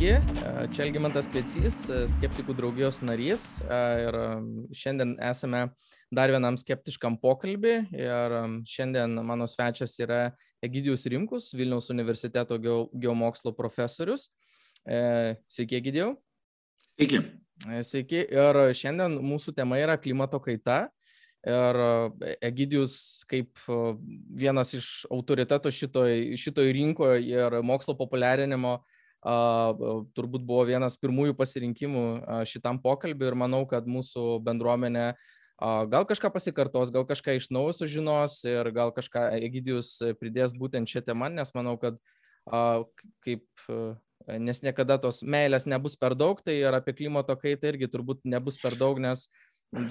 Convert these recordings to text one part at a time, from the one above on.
Sveiki, čia Elgimantas Pėcys, skeptikų draugijos narys ir šiandien esame dar vienam skeptiškam pokalbį ir šiandien mano svečias yra Egidijus Rimkus, Vilniaus universiteto geomokslo profesorius. E, sveiki, Egidijau. Sveiki. E, sveiki. Ir šiandien mūsų tema yra klimato kaita. Ir Egidijus kaip vienas iš autoritetų šitoj, šitoj rinkoje ir mokslo populiarinimo uh, turbūt buvo vienas pirmųjų pasirinkimų šitam pokalbiui ir manau, kad mūsų bendruomenė gal kažką pasikartos, gal kažką iš naujo sužinos ir gal kažką Egidijus pridės būtent šią temą, nes manau, kad kaip, nes niekada tos meilės nebus per daug, tai ir apie klimato kaitą irgi turbūt nebus per daug, nes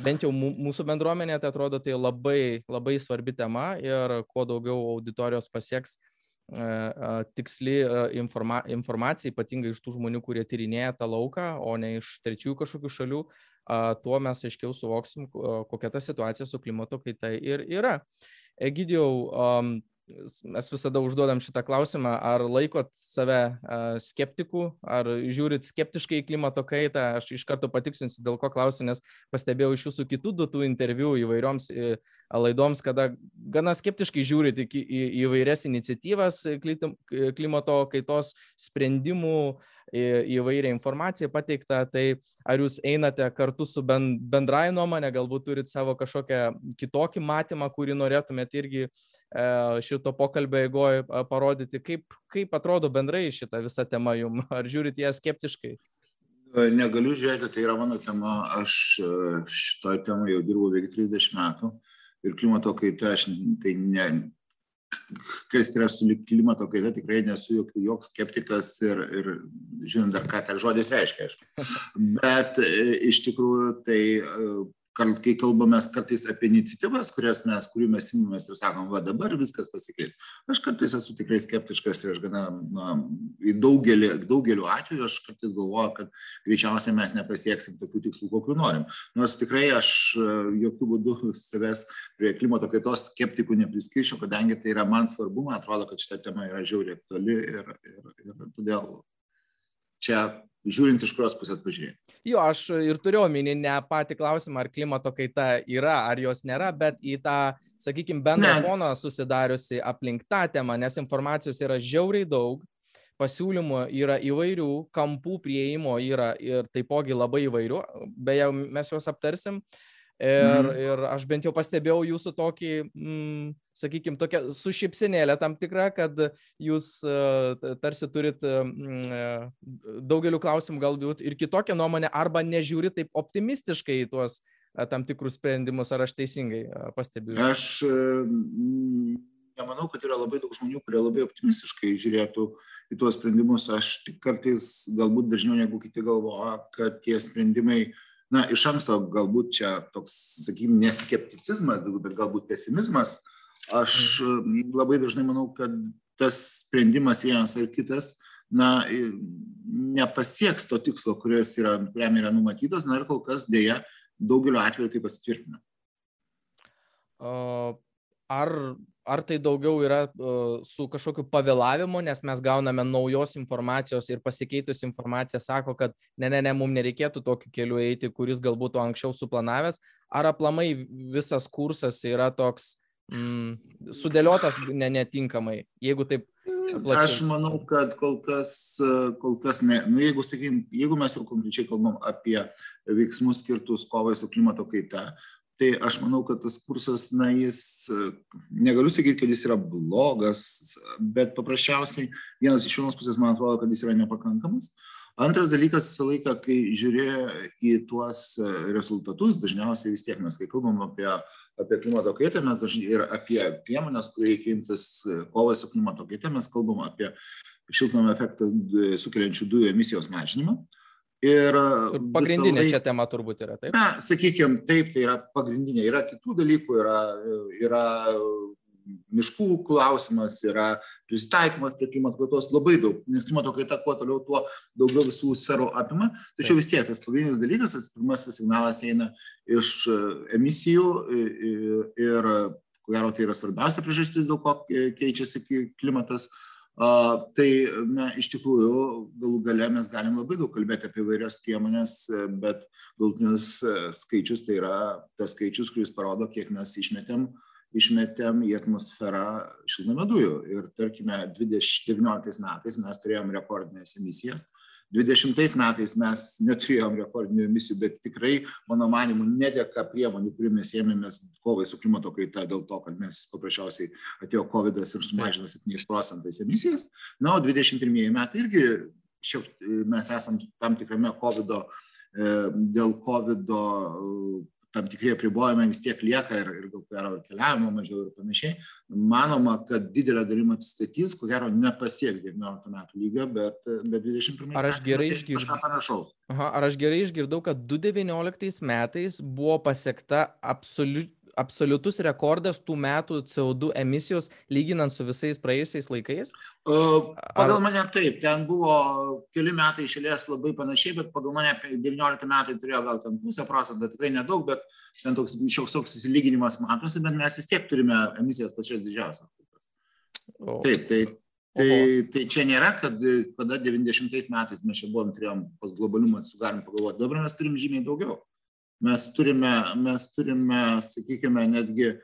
bent jau mūsų bendruomenė, tai atrodo, tai labai, labai svarbi tema ir kuo daugiau auditorijos pasieks tiksli informa informacija, ypatingai iš tų žmonių, kurie tyrinėja tą lauką, o ne iš trečiųjų kažkokių šalių, tuo mes aiškiau suvoksim, kokia ta situacija su klimato kaita ir yra. Egidijau, mes visada užduodam šitą klausimą, ar laikot save skeptikų, ar žiūrit skeptiškai į klimato kaitą. Aš iš karto patiksinsiu, dėl ko klausiu, nes pastebėjau iš jūsų kitų duotų interviu įvairioms laidoms, kada gana skeptiškai žiūrit į, į, į įvairias iniciatyvas klimato kaitos sprendimų įvairią informaciją pateiktą, tai ar jūs einate kartu su bendrai nuomonė, galbūt turit savo kažkokią kitokį matymą, kurį norėtumėt irgi E, šito pokalbio eigoje parodyti, kaip, kaip atrodo bendrai šita visa tema jum, ar žiūrit ją skeptiškai? E, negaliu žiūrėti, tai yra mano tema, aš e, šitoje temoje jau dirbu beveik 30 metų ir klimato kaita, aš tai ne, kas yra su klimato kaita, tikrai nesu jokių, joks skeptikas ir, ir žinant dar, ką tai žodis reiškia, aišku. Bet iš tikrųjų tai kai kalbame kartais apie iniciatyvas, kurias mes, kurių mes imamės ir sakom, va dabar viskas pasikeis. Aš kartais esu tikrai skeptiškas ir aš gana, na, daugelį, daugeliu atveju aš kartais galvoju, kad greičiausiai mes nepasieksim tokių tikslų, kokių norim. Nors tikrai aš e, jokių būdų savęs prie klimato kaitos skeptikų nepriskirčiau, kadangi tai yra man svarbu, man atrodo, kad šita tema yra žiauriai aktuali ir, ir, ir todėl čia žiūrint iš kurios pusės pažiūrėti. Jo, aš ir turiu omeny ne patį klausimą, ar klimato kaita yra, ar jos nėra, bet į tą, sakykime, bendrą ne. foną susidariusi aplink tą temą, nes informacijos yra žiauriai daug, pasiūlymų yra įvairių, kampų prieimo yra ir taipogi labai įvairių, beje, mes juos aptarsim. Uh, Ir, mm. ir aš bent jau pastebėjau jūsų tokį, mm, sakykime, tokią su šipsinėlę tam tikrą, kad jūs uh, tarsi turit uh, daugeliu klausimų galbūt ir kitokią nuomonę, arba nežiūri taip optimistiškai į tuos uh, tam tikrus sprendimus, ar aš teisingai uh, pastebėjau. Aš uh, nemanau, kad yra labai daug žmonių, kurie labai optimistiškai žiūrėtų į tuos sprendimus. Aš tik kartais galbūt dažniau negu kiti galvoja, kad tie sprendimai uh, na, iš anksto galbūt čia toks, sakykime, neskepticizmas, bet galbūt pesimizmas. Aš mhm. labai dažnai manau, kad tas sprendimas vienas ar kitas, na, nepasieks to tikslo, yra, kuriam yra numatytas, na ir kol kas dėja daugeliu atveju tai pasitvirtina. Ar ar tai daugiau yra uh, su kažkokiu pavėlavimu, nes mes gauname naujos informacijos ir pasikeitus informacija sako, kad ne, ne, ne, mums nereikėtų tokiu keliu eiti, kuris galbūt anksčiau suplanavęs, ar aplamai visas kursas yra toks mm, sudėliotas ne, netinkamai, jeigu taip. Plačiai. Aš manau, kad kol kas, kol kas ne. Nu, jeigu, sakykim, jeigu mes jau konkrečiai kalbam apie veiksmus skirtus kovai su klimato kaita, tai aš manau kad tas kursas na jis negaliu sakyt kad jis yra blogas bet paprasčiausiai vienas iš vienos pusės man atrodo kad jis yra nepakankamas. Antras dalykas visą laiką kai žiūri į tuos rezultatus dažniausiai vis tiek mes kai kalbam apie apie klimato kaitą ir apie priemones kurių reikia imtis kovai su klimato kaita mes kalbam apie šiltnamio efektą sukeliančių dujų emisijos mažinimą Ir pagrindinė laik... čia tema turbūt yra, taip? Na, sakykime, taip, tai yra pagrindinė. Yra kitų dalykų, yra, yra miškų klausimas, yra pristaikymas prie klimato kaitos labai daug, nes klimato kaita kuo toliau, tuo daugiau visų sferų apima. Tačiau vis tiek tas pagrindinis dalykas, tas pirmasis signalas eina iš emisijų ir, ko gero, tai yra svarbiausia priežastis, dėl ko keičiasi klimatas Tai na, iš tikrųjų galų gale mes galim labai daug kalbėti apie vairias priemonės, bet galutinius skaičius tai yra tas skaičius, kuris parodo, kiek mes išmetėm, išmetėm į atmosferą šiltnamio dujų. Ir tarkime, 2019 metais mes turėjom rekordinės emisijas 20 metais mes neturėjom rekordinių emisijų, bet tikrai, mano manimu, nedėka priemonių, kurių mes ėmėmės kovai su klimato kaita dėl to, kad mes paprasčiausiai atėjo COVID ir sumažino 7 procentais emisijas. Na, o 21 metai irgi šiek, mes esam tam tikrame COVID e, dėl COVID tam tikri apribojimai vis tiek lieka ir, ir gal keliavimo mažiau ir panašiai. Manoma, kad didelė dalim atsistatys, ko gero nepasieks 19 metų lygio, bet, bet 21 metais. Ar aš gerai išgirdau? Kažką panašaus. Aha, ar aš gerai išgirdau, kad 2019 metais buvo pasiekta absoliučiai absoliutus rekordas tų metų CO2 emisijos lyginant su visais praėjusiais laikais? Pagal Ar... mane taip, ten buvo keli metai išėlės labai panašiai, bet pagal mane 19 metai turėjo gal ten pusę procentą, tikrai nedaug, bet ten toks šioks toks įsilyginimas matosi, bet mes vis tiek turime emisijas pačias didžiausias. O. Taip, tai, tai, tai čia nėra, kad kada 90 metais mes čia buvom, turėjom pas globalumą, galim pagalvoti, dabar mes turim žymiai daugiau mes turime, mes turime, sakykime, netgi e,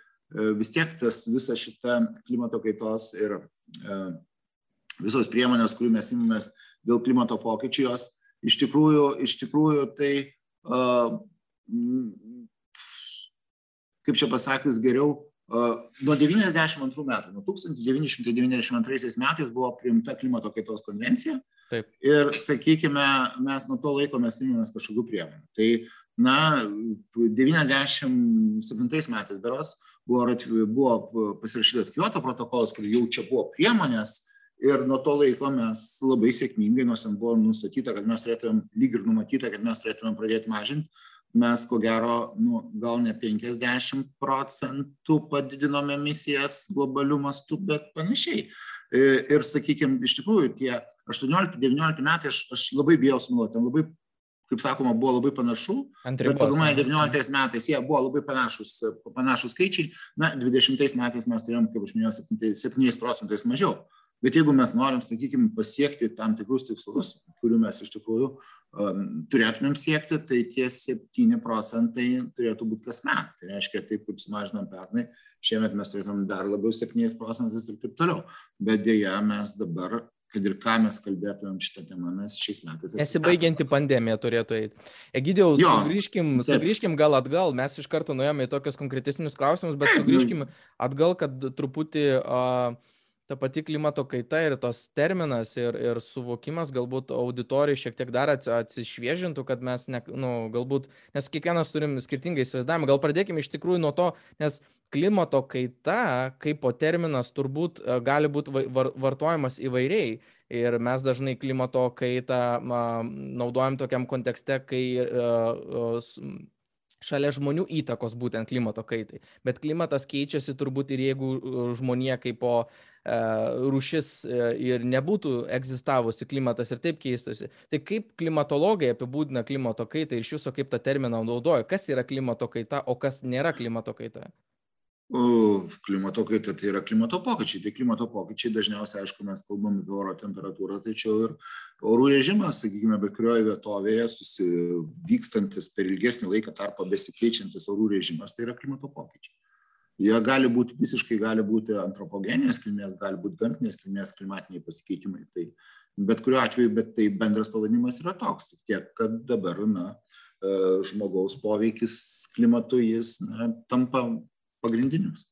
vis tiek tas visa šita klimato kaitos ir e, visos priemonės, kurių mes imamės dėl klimato pokyčių, jos iš tikrųjų, iš tikrųjų tai, kaip čia pasakius geriau, nuo 92 metų, nuo 1992 metais buvo priimta klimato kaitos konvencija. Taip. Ir, sakykime, mes nuo to laiko mes imamės kažkokių priemonių. Tai na, 97 metais beros buvo, buvo pasirašytas Kyoto protokolas, kur jau čia buvo priemonės ir nuo to laiko mes labai sėkmingai, nors ten buvo nustatyta, kad mes turėtumėm, lyg ir numatyta, kad mes turėtumėm pradėti mažinti, mes ko gero, nu, gal ne 50 procentų padidinome emisijas globalių mastų, bet panašiai. Ir, sakykime, iš tikrųjų, tie 18-19 metai, aš, aš labai bijau sumuoti, ten labai kaip sakoma, buvo labai panašu. Bet pagal mane 19 metais jie buvo labai panašus, panašus skaičiai. Na, 20 metais mes turėjom, kaip aš minėjau, 7 procentais mažiau. Bet jeigu mes norim, sakykime, pasiekti tam tikrus tikslus, kurių mes iš tikrųjų um, turėtumėm siekti, tai tie 7 procentai turėtų būti kasmet. Tai reiškia, taip kaip sumažinom pernai, šiemet mes turėtumėm dar labiau 7 procentais ir taip toliau. Bet dėja, mes dabar kad ir ką mes kalbėtumėm šitą temą, mes šiais metais. Nesibaigianti pandemija turėtų eiti. Egidėjau, sugrįžkim, sugrįžkim gal atgal, mes iš karto nuėjome į tokius konkretesnius klausimus, bet sugrįžkim atgal, kad truputį uh, ta pati klimato kaita ir tos terminas ir, ir suvokimas galbūt auditorijai šiek tiek dar atsišviežintų, kad mes, ne, nu, galbūt, nes kiekvienas turim skirtingai įsivaizdavimą, gal pradėkime iš tikrųjų nuo to, nes klimato kaita kaip po terminas turbūt e, gali būti vartojamas įvairiai. Ir mes dažnai klimato kaitą naudojam tokiam kontekste, kai e, e, šalia žmonių įtakos būtent klimato kaitai. Bet klimatas keičiasi turbūt ir jeigu žmonija kaip po rūšis ir nebūtų egzistavusi klimatas ir taip keistusi. Tai kaip klimatologai apibūdina klimato kaitą ir iš jūsų kaip tą terminą naudoja? Kas yra klimato kaita, o kas nėra klimato kaita? Klimato kaita tai yra klimato pokyčiai. Tai klimato pokyčiai dažniausiai, aišku, mes kalbam apie oro temperatūrą, tačiau ir orų režimas, sakykime, bet kurioje vietovėje vykstantis per ilgesnį laiką tarpą besikeičiantis orų režimas, tai yra klimato pokyčiai. Jie gali būti visiškai, gali būti antropogenės kilmės, gali būti gamtinės kilmės klimatiniai pasikeitimai. Tai bet kuriuo atveju, bet tai bendras pavadinimas yra toks, tik tiek, kad dabar, na, e, žmogaus poveikis klimatui jis na, tampa pagrindinius.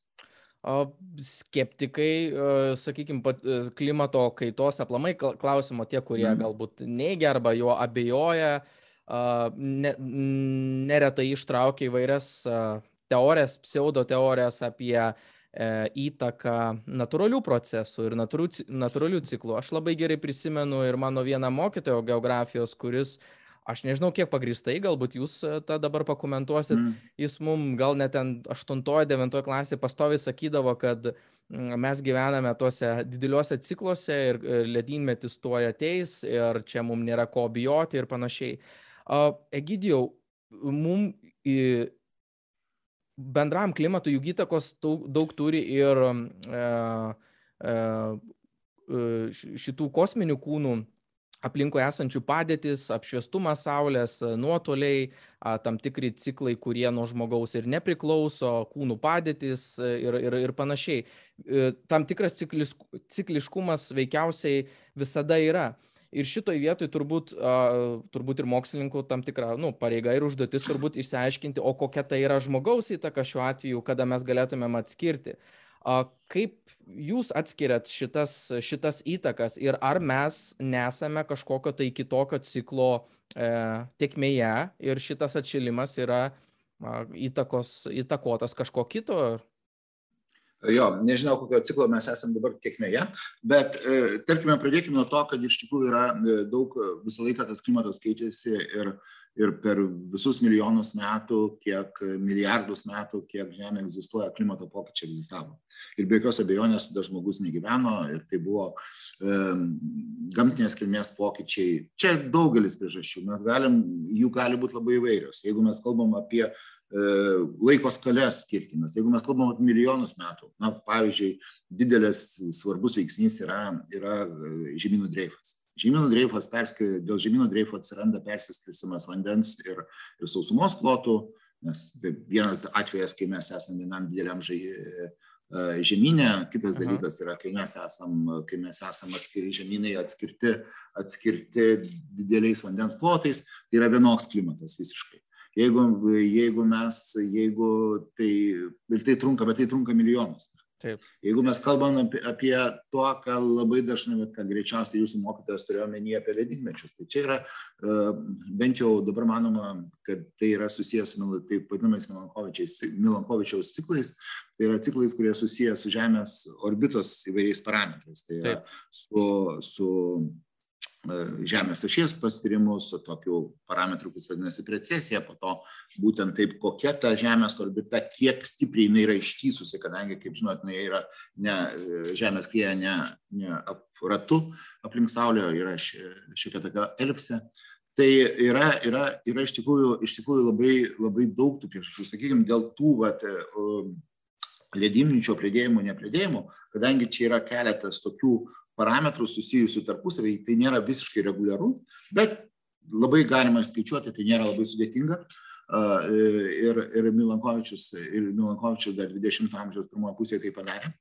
Skeptikai, sakykime, klimato kaitos aplamai klausimo, tie, kurie mm. galbūt neigia arba jo abejoja, ne, neretai ištraukia įvairias teorijas, pseudo teorijas apie e, įtaką natūralių procesų ir natūralių ciklų. Aš labai gerai prisimenu ir mano vieną mokytojo geografijos, kuris uh, aš nežinau kiek pagrįstai, galbūt jūs e, tą dabar pakomentuosit, mm. jis mum gal net ten 8-9 klasėje pastoviai sakydavo, kad mm, mes gyvename tuose dideliuose cikluose ir e, ledynmetis tuo ateis ir čia mums nėra ko bijoti ir panašiai. Egidijau, mum bendram klimatui juk įtakos daug, daug turi ir e, e, šitų kosminių kūnų aplinkui esančių padėtis, apšviestumas Saulės, nuotoliai, tam tikri ciklai, kurie nuo žmogaus ir nepriklauso, kūnų padėtis ir, ir, ir panašiai. Tam tikras ciklis, cikliškumas veikiausiai visada yra. Ir šitoj vietoj turbūt, uh, turbūt ir mokslininkų tam tikra nu, pareiga ir užduotis turbūt išsiaiškinti, o kokia tai yra žmogaus įtaka šiuo atveju, kada mes galėtumėm atskirti. Kaip jūs atskiriat šitas, šitas įtakas ir ar mes nesame kažkokio tai kitokio ciklo e, tiekmėje ir šitas atšilimas yra įtakos, įtakotas kažko kito? Jo, nežinau, kokio ciklo mes esame dabar tiekmėje, bet e, tarkime, pradėkime nuo to, kad iš tikrųjų yra e, daug, visą laiką tas klimatas keičiasi ir, ir per visus milijonus metų, kiek milijardus metų, kiek Žemė egzistuoja, klimato pokyčiai egzistavo. Ir be jokios abejonės tada žmogus negyveno ir tai buvo e, gamtinės kilmės pokyčiai. Čia daugelis priežasčių, mes galim, jų gali būti labai įvairios. Jeigu mes kalbam apie E, laiko skales skirtingas. Jeigu mes kalbam apie milijonus metų, na, pavyzdžiui, didelis svarbus veiksnys yra, yra e, žemynų dreifas. Žemynų dreifas, perskė, dėl žemynų dreifo atsiranda persiskirsimas vandens ir, ir sausumos plotų, nes vienas atvejas, kai mes esame vienam dideliam žai, e, žemynė, kitas Aha. dalykas yra, kai mes esam, kai mes esam atskiri žemynai, atskirti, atskirti dideliais vandens plotais, tai yra vienoks klimatas visiškai. Jeigu, jeigu mes, jeigu tai, ir tai trunka, bet tai trunka milijonus. Taip. Jeigu mes kalbam apie, apie to, ką labai dažnai, bet ką greičiausiai jūsų mokytojas turėjo menį apie ledynmečius, tai čia yra, e, bent jau dabar manoma, kad tai yra susijęs su taip vadinamais Milankovičiaus ciklais, tai yra ciklais, kurie susijęs su Žemės orbitos įvairiais parametrais. Tai yra Taip. su, su žemės ašies pastyrimu, su tokiu parametru, kuris vadinasi precesija, po to būtent taip, kokia ta Žemės orbita, kiek stipriai jinai yra ištysusi, kadangi, kaip žinot, jinai yra ne, e, Žemės kryje ne, ne ratu aplink Saulę, yra šiokia tokia elipsė. Tai yra, yra, yra iš tikrųjų, iš tikrųjų labai, labai daug tų priežasčių, sakykime, dėl tų vat, ledynmečio pridėjimų, nepridėjimų, kadangi čia yra keletas tokių parametrų susijusių tarpusavį, tai nėra visiškai reguliaru, bet labai galima skaičiuoti, tai nėra labai sudėtinga. Ir, ir Milankovičius, ir Milankovičius dar 20 amžiaus pirmoje pusėje tai padarė.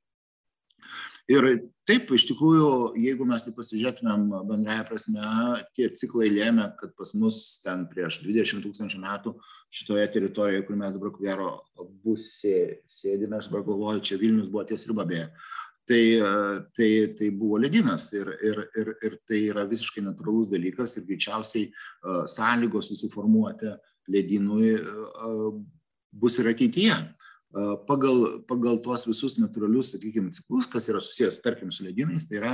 Ir taip, iš tikrųjų, jeigu mes tai pasižiūrėtumėm bendraja prasme, tie ciklai lėmė, kad pas mus ten prieš 20 tūkstančių metų šitoje teritorijoje, kur mes dabar, ko gero, bus sėdime, aš dabar galvoju, čia Vilnius buvo ties riba beje, tai, tai, tai buvo ledynas ir, ir, ir, ir tai yra visiškai natūralus dalykas ir greičiausiai sąlygos susiformuoti ledynui bus ir ateityje. Pagal, pagal tuos visus natūralius, sakykime, ciklus, kas yra susijęs, tarkim, su ledynais, tai yra,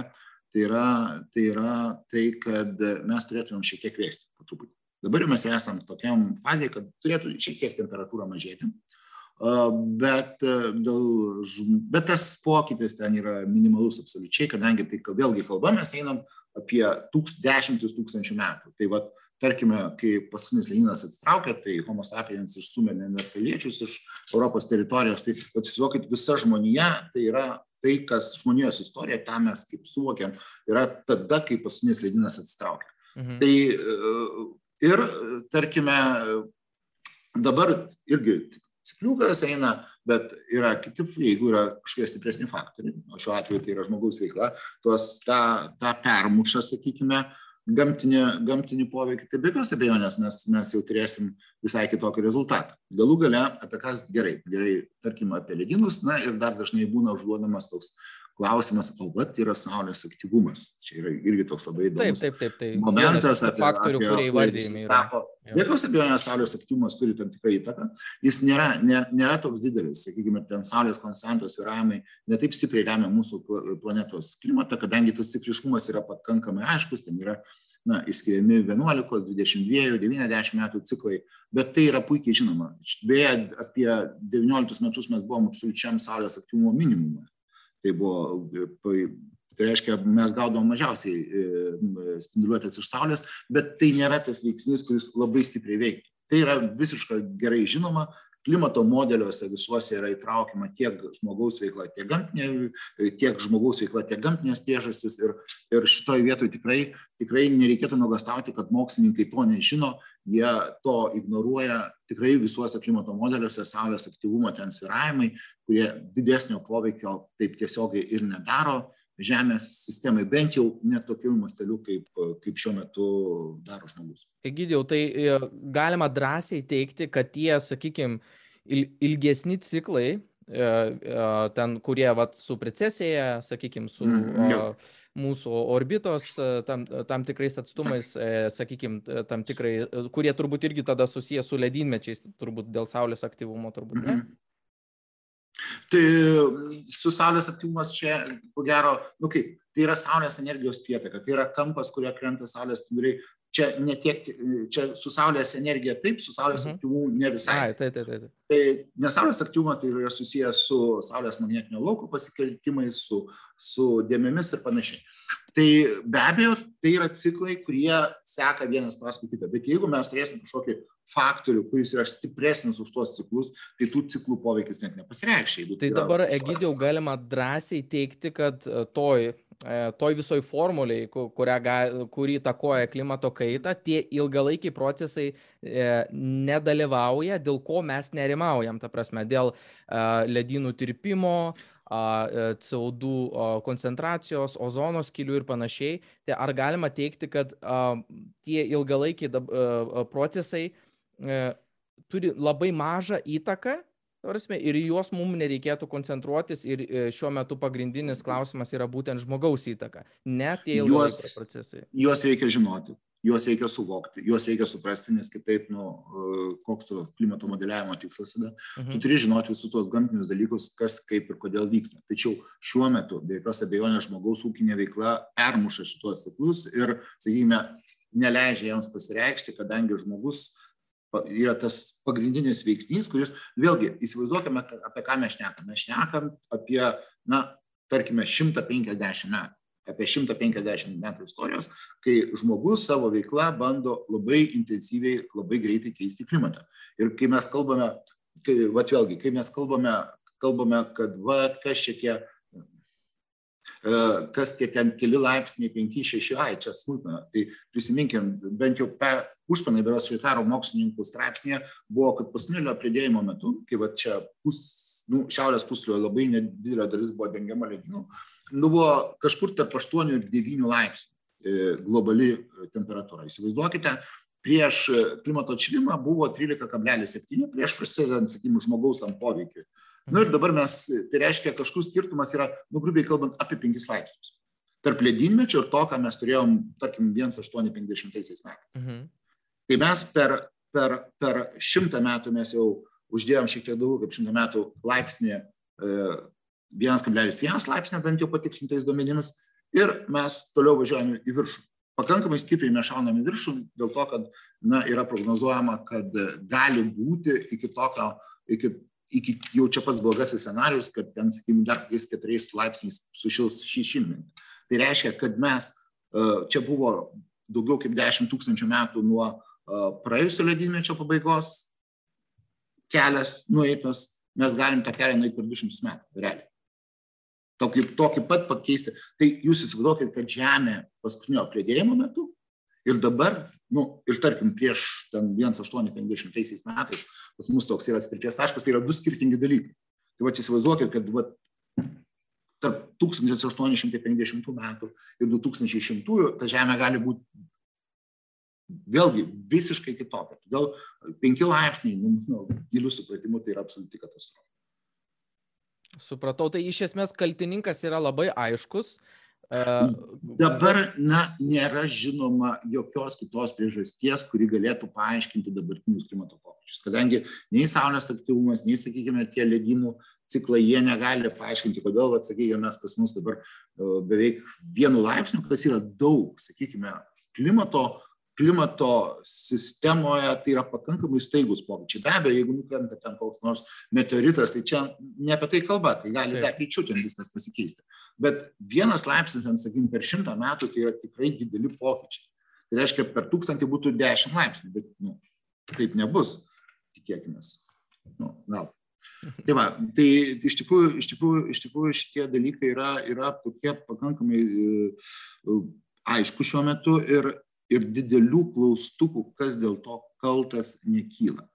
tai yra, tai yra tai, kad mes turėtumėm šiek tiek vėsti po truputį. Dabar mes esame tokiam fazėje, kad turėtų šiek tiek temperatūra mažėti. Uh, bet, e, dėl, bet tas pokytis ten yra minimalus absoliučiai, kadangi tai vėlgi kalba mes einam apie tūks, dešimtis tūkstančių metų. Tai vad, tarkime, kai paskutinis ledynas atsitraukė, tai Homo sapiens išstumė neandertaliečius iš Europos teritorijos, tai atsisuokit, visa žmonija tai yra tai, kas žmonijos istorija, tą mes kaip suvokiam, yra tada, kai paskutinis ledynas atsitraukė. Mhm. Tai e, ir, tarkime, dabar irgi cikliukas eina, bet yra kiti, jeigu yra kažkokie stipresni faktoriai, o šiuo atveju tai yra žmogaus veikla, tuos tą, tą permušą, sakykime, gamtinį, gamtinį poveikį, tai be jokios abejonės mes, mes jau turėsim visai kitokį rezultatą. Galų gale, apie kas gerai, gerai, tarkim, apie ledynus, na ir dar dažnai būna užduodamas toks klausimas, o vat yra Saulės aktyvumas. Čia yra irgi toks labai įdomus taip, taip, taip, taip. momentas apie faktorių, kurie įvardėjami. Sako, jokios abejonės Saulės aktyvumas turi tam tikrą įtaką. Jis nėra, nėra, nėra toks didelis, sakykime, ten Saulės konstantos viravimai netaip stipriai remia mūsų planetos klimatą, kadangi tas cikliškumas yra pakankamai aiškus, ten yra na, įskiriami 11, 22, 90 metų ciklai, bet tai yra puikiai žinoma. Beje, apie 19 metus mes buvom absoliučiam Saulės aktyvumo minimumą tai buvo tai reiškia mes gaudavom mažiausiai e, spinduliuotės iš saulės bet tai nėra tas veiksnys kuris labai stipriai veiktų tai yra visiškai gerai žinoma klimato modeliuose visuose yra įtraukiama tiek žmogaus veikla, tiek, gamtinė, tiek žmogaus veikla, tiek gamtinės priežastys. Ir, ir šitoje vietoje tikrai, tikrai nereikėtų nuogastauti, kad mokslininkai to nežino, jie to ignoruoja. Tikrai visuose klimato modeliuose Saulės aktyvumo ten sviravimai, kurie didesnio poveikio taip tiesiogiai ir nedaro Žemės sistemai, bent jau net tokiu masteliu, kaip, kaip šiuo metu daro žmogus. Egidijau, tai e, galima drąsiai teikti, kad tie, sakykime, ilgesni ciklai, e, e, ten, kurie vat, su precesija, sakykime, su mm, mūsų orbitos tam, tam tikrais atstumais, sakykime, tam tikrai, kurie turbūt irgi tada susiję su ledynmečiais, turbūt dėl Saulės aktyvumo, turbūt ne. Mm -hmm. Tai su Saulės aktyvumas čia, ko gero, nu kaip, tai yra Saulės energijos pietaka, tai yra kampas, kurio krenta Saulės spinduliai. Čia ne tiek, čia su Saulės energija taip, su Saulės mhm. aktyvumu ne visai. Ai, taip, taip, taip. Tai nes Saulės aktyvumas tai yra susijęs su Saulės magnetinio lauko pasikeltimais, su, su dėmėmis ir panašiai. Tai be abejo, tai yra ciklai, kurie seka vienas paskui kitą. Bet jeigu mes turėsim kažkokį faktorių, kuris yra stipresnis už tuos ciklus, tai tų ciklų poveikis net nepasireikš. Tai, tai dabar, Egidijau, galima drąsiai teikti, kad e, toj, e, toj visoj formuliai, kurią, kurį takoja klimato kaita, tie ilgalaikiai procesai e, nedalyvauja, dėl ko mes nerimaujam, ta prasme, dėl ledynų tirpimo, CO2 koncentracijos, ozono skilių ir panašiai. Tai ar galima teikti, kad tie ilgalaikiai procesai e, turi labai mažą įtaką, prasme, ir juos mums nereikėtų koncentruotis ir e, šiuo metu pagrindinis klausimas yra būtent žmogaus įtaka, ne tie ilgalaikiai procesai. Juos reikia žinoti, juos reikia suvokti, juos reikia suprasti, nes kitaip, nu, e, koks to klimato modeliavimo tikslas yra. Mhm. Tu turi žinoti visus tos gamtinius dalykus, kas, kaip ir kodėl vyksta. Tačiau šiuo metu, be jokios abejonės, žmogaus ūkinė veikla permuša šituos ciklus ir, sakykime, neleidžia jiems pasireikšti, kadangi žmogus yra tas pagrindinis veiksnys, kuris, vėlgi, įsivaizduokime, apie ką mes šnekame. Mes šnekam apie, na, tarkime, 150 metų apie 150 metų istorijos, kai žmogus savo veiklą bando labai intensyviai, labai greitai keisti klimatą. Ir kai mes kalbame, kai, va vėlgi, kai mes kalbame, kalbame kad va, kas šitie E, kas tie ten keli laipsniai, 5-6, ai, čia smulkmena. Tai prisiminkim, bent jau per užpanai beros Šveitaro mokslininkų straipsnėje buvo, kad pasnulio pridėjimo metu, kai va čia pus, nu, šiaurės puslio labai nedidelė dalis buvo dengiama ledynų, nu buvo kažkur tarp 8 ir 9 laipsnių e, globali temperatūra. Įsivaizduokite, prieš klimato atšilimą buvo 13,7 prieš prasidedant, sakykime, žmogaus tam poveikiui. Na nu, ir dabar mes, tai reiškia, kažkur skirtumas yra, nu, grubiai kalbant, apie 5 laipsnius. Tarp ledynmečio ir to, ką mes turėjom, tarkim, 1850 metais. Mhm. Tai mes per, per, per šimtą metų mes jau uždėjom šiek tiek daugiau kaip šimtą metų laipsnį, 1,1 e, laipsnio bent jau patikslintais duomenimis ir mes toliau važiuojame į viršų. Pakankamai stipriai mes šauname viršų dėl to, kad na, yra prognozuojama, kad gali būti iki tokio, iki iki jau čia pats blogasis scenarius, kad ten, sakykime, dar kokiais keturiais laipsniais sušils šį šimtmetį. Tai reiškia, kad mes, e, čia buvo daugiau kaip 10 tūkstančių metų nuo e, praėjusio ledynmečio pabaigos kelias nueitas, mes galim tą kelią nueiti per 200 metų, realiai. Tokį, tokį pat pakeisti. Tai jūs įsivaizduokit, kad Žemė paskutinio plėdėjimo metu ir dabar nu, ir tarkim prieš ten 1850 metais pas mus toks yra atspirties taškas, tai yra du skirtingi dalykai. Tai va, įsivaizduokit, kad va, tarp 1850 metų ir 2100 ta žemė gali būti vėlgi visiškai kitokia. Todėl 5 laipsniai, nu, nu, gilių supratimų, tai yra absoliuti katastrofa. Supratau, tai iš esmės kaltininkas yra labai aiškus, Dabar, na, nėra žinoma jokios kitos priežasties, kuri galėtų paaiškinti dabartinius klimato pokyčius. Kadangi nei Saulės aktyvumas, nei, sakykime, tie ledynų ciklai, jie negali paaiškinti, kodėl, atsakykime, mes pas mus dabar beveik vienu laipsniu, kas yra daug, sakykime, klimato klimato sistemoje tai yra pakankamai staigus pokyčiai. Be abejo, jeigu nukrenta ten koks nors meteoritas, tai čia ne apie tai kalba, tai gali dar greičiau ten viskas pasikeisti. Bet vienas laipsnis, sakykime, per šimtą metų tai yra tikrai dideli pokyčiai. Tai reiškia, per tūkstantį būtų dešimt laipsnių, bet nu, taip nebus, tikėkime. Nu, gal. Tai va, tai iš tikrųjų, iš tikrųjų, iš tikrųjų šitie dalykai yra, yra tokie pakankamai uh, aišku šiuo metu ir, ir didelių klaustukų, kas dėl to kaltas, nekyla.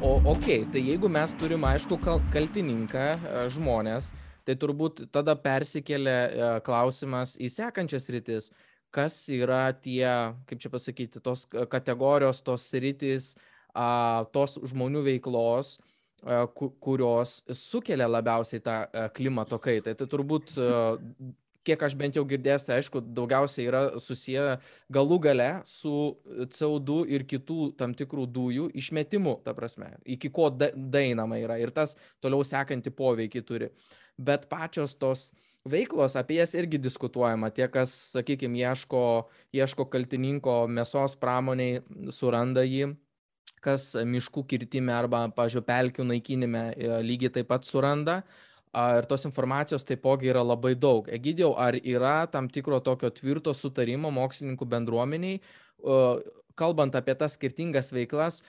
O okei, tai jeigu mes turim aišku kal kaltininką e, žmonės, tai turbūt tada persikelia e, klausimas į sekančias rytis, kas yra tie, kaip čia pasakyti, tos kategorijos, tos rytis, tos žmonių veiklos, kurios sukelia labiausiai tą klimato kaitą. Tai turbūt kiek aš bent jau girdėjęs, tai aišku, daugiausiai yra susiję galų gale su CO2 ir kitų tam tikrų dujų išmetimu, ta prasme, iki ko da dainama yra ir tas toliau sekantį poveikį turi. Bet pačios tos veiklos, apie jas irgi diskutuojama. Tie, kas, sakykime, ieško, ieško kaltininko mėsos pramoniai, suranda jį kas miškų kirtime arba, pažiūrėjau, pelkių naikinime e, lygiai taip pat suranda. Ir tos informacijos taipogi yra labai daug. Egidijau, ar yra tam tikro tokio tvirto sutarimo mokslininkų bendruomeniai, kalbant apie tas skirtingas veiklas,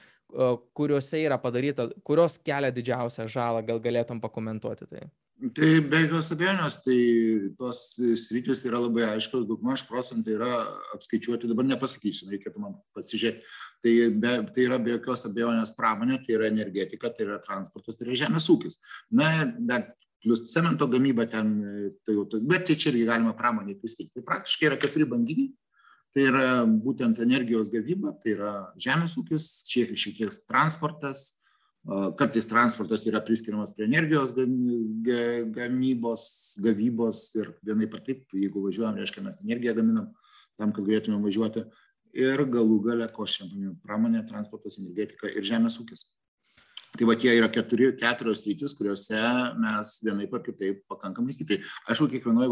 kuriuose yra padaryta, kurios kelia didžiausią žalą, gal galėtum pakomentuoti tai? Tai be jokios abejonės, tai tos sritis yra labai aiškios, daugmaž procentai yra apskaičiuoti, dabar nepasakysiu, reikėtų man pasižiūrėti. Tai, be, tai yra be jokios abejonės pramonė, tai yra energetika, tai yra transportas, tai yra žemės ūkis. Na, dar plus cemento gamyba ten, tai jau, bet tai čia irgi galima pramonį priskirti. Tai praktiškai yra keturi banginiai. Tai yra būtent energijos gavyba, tai yra žemės ūkis, šiek tiek transportas, kartais transportas yra priskiriamas prie energijos gamybos, gavybos ir vienai par taip, jeigu važiuojam, reiškia, mes energiją gaminam tam, kad galėtume važiuoti. Ir galų gale, ko šiandien pramonė, transportas, energetika ir žemės ūkis. Tai va tie yra keturi, keturios rytis, kuriuose mes vienaip ar kitaip pakankamai stipriai. Aišku, kiekvienoje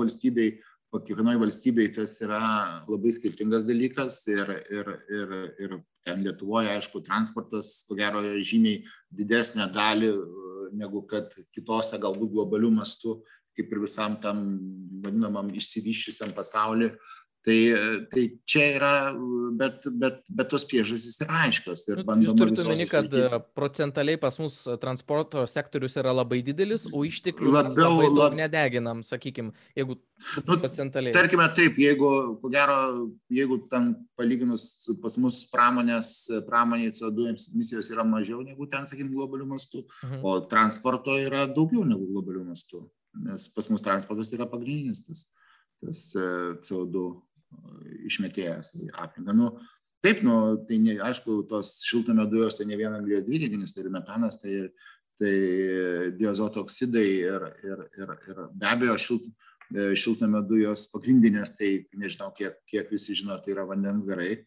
valstybėje, kiekvienoje valstybėje tas yra labai skirtingas dalykas ir, ir, ir, ir ten Lietuvoje, aišku, transportas, ko gero, žymiai didesnę dalį negu kad kitose galbūt globalių mastų, kaip ir visam tam vadinamam išsivyščiusiam pasauliu, Tai, tai čia yra, bet, bet, bet tos priežastys yra aiškios. Ir nu, Jūs turite omeny, kad sritis. procentaliai pas mus transporto sektorius yra labai didelis, o išteklių labiau labai lab... nedeginam, sakykime, jeigu nu, procentaliai. Tarkime taip, jeigu, ko gero, jeigu ten palyginus pas mus pramonės, pramoniai CO2 emisijos yra mažiau negu ten, sakykime, globalių mastų, mhm. o transporto yra daugiau negu globalių mastų, nes pas mus transportas yra pagrindinis tas, tas e, CO2 išmetėjęs į aplinką. Nu, taip, nu, tai ne, aišku, tos šiltnamio dujos tai ne vien anglės dvideginis, tai ir metanas, tai, tai diazoto oksidai ir, ir, ir, ir be abejo šilt, šiltnamio dujos pagrindinės, tai nežinau, kiek, kiek visi žino, tai yra vandens garai,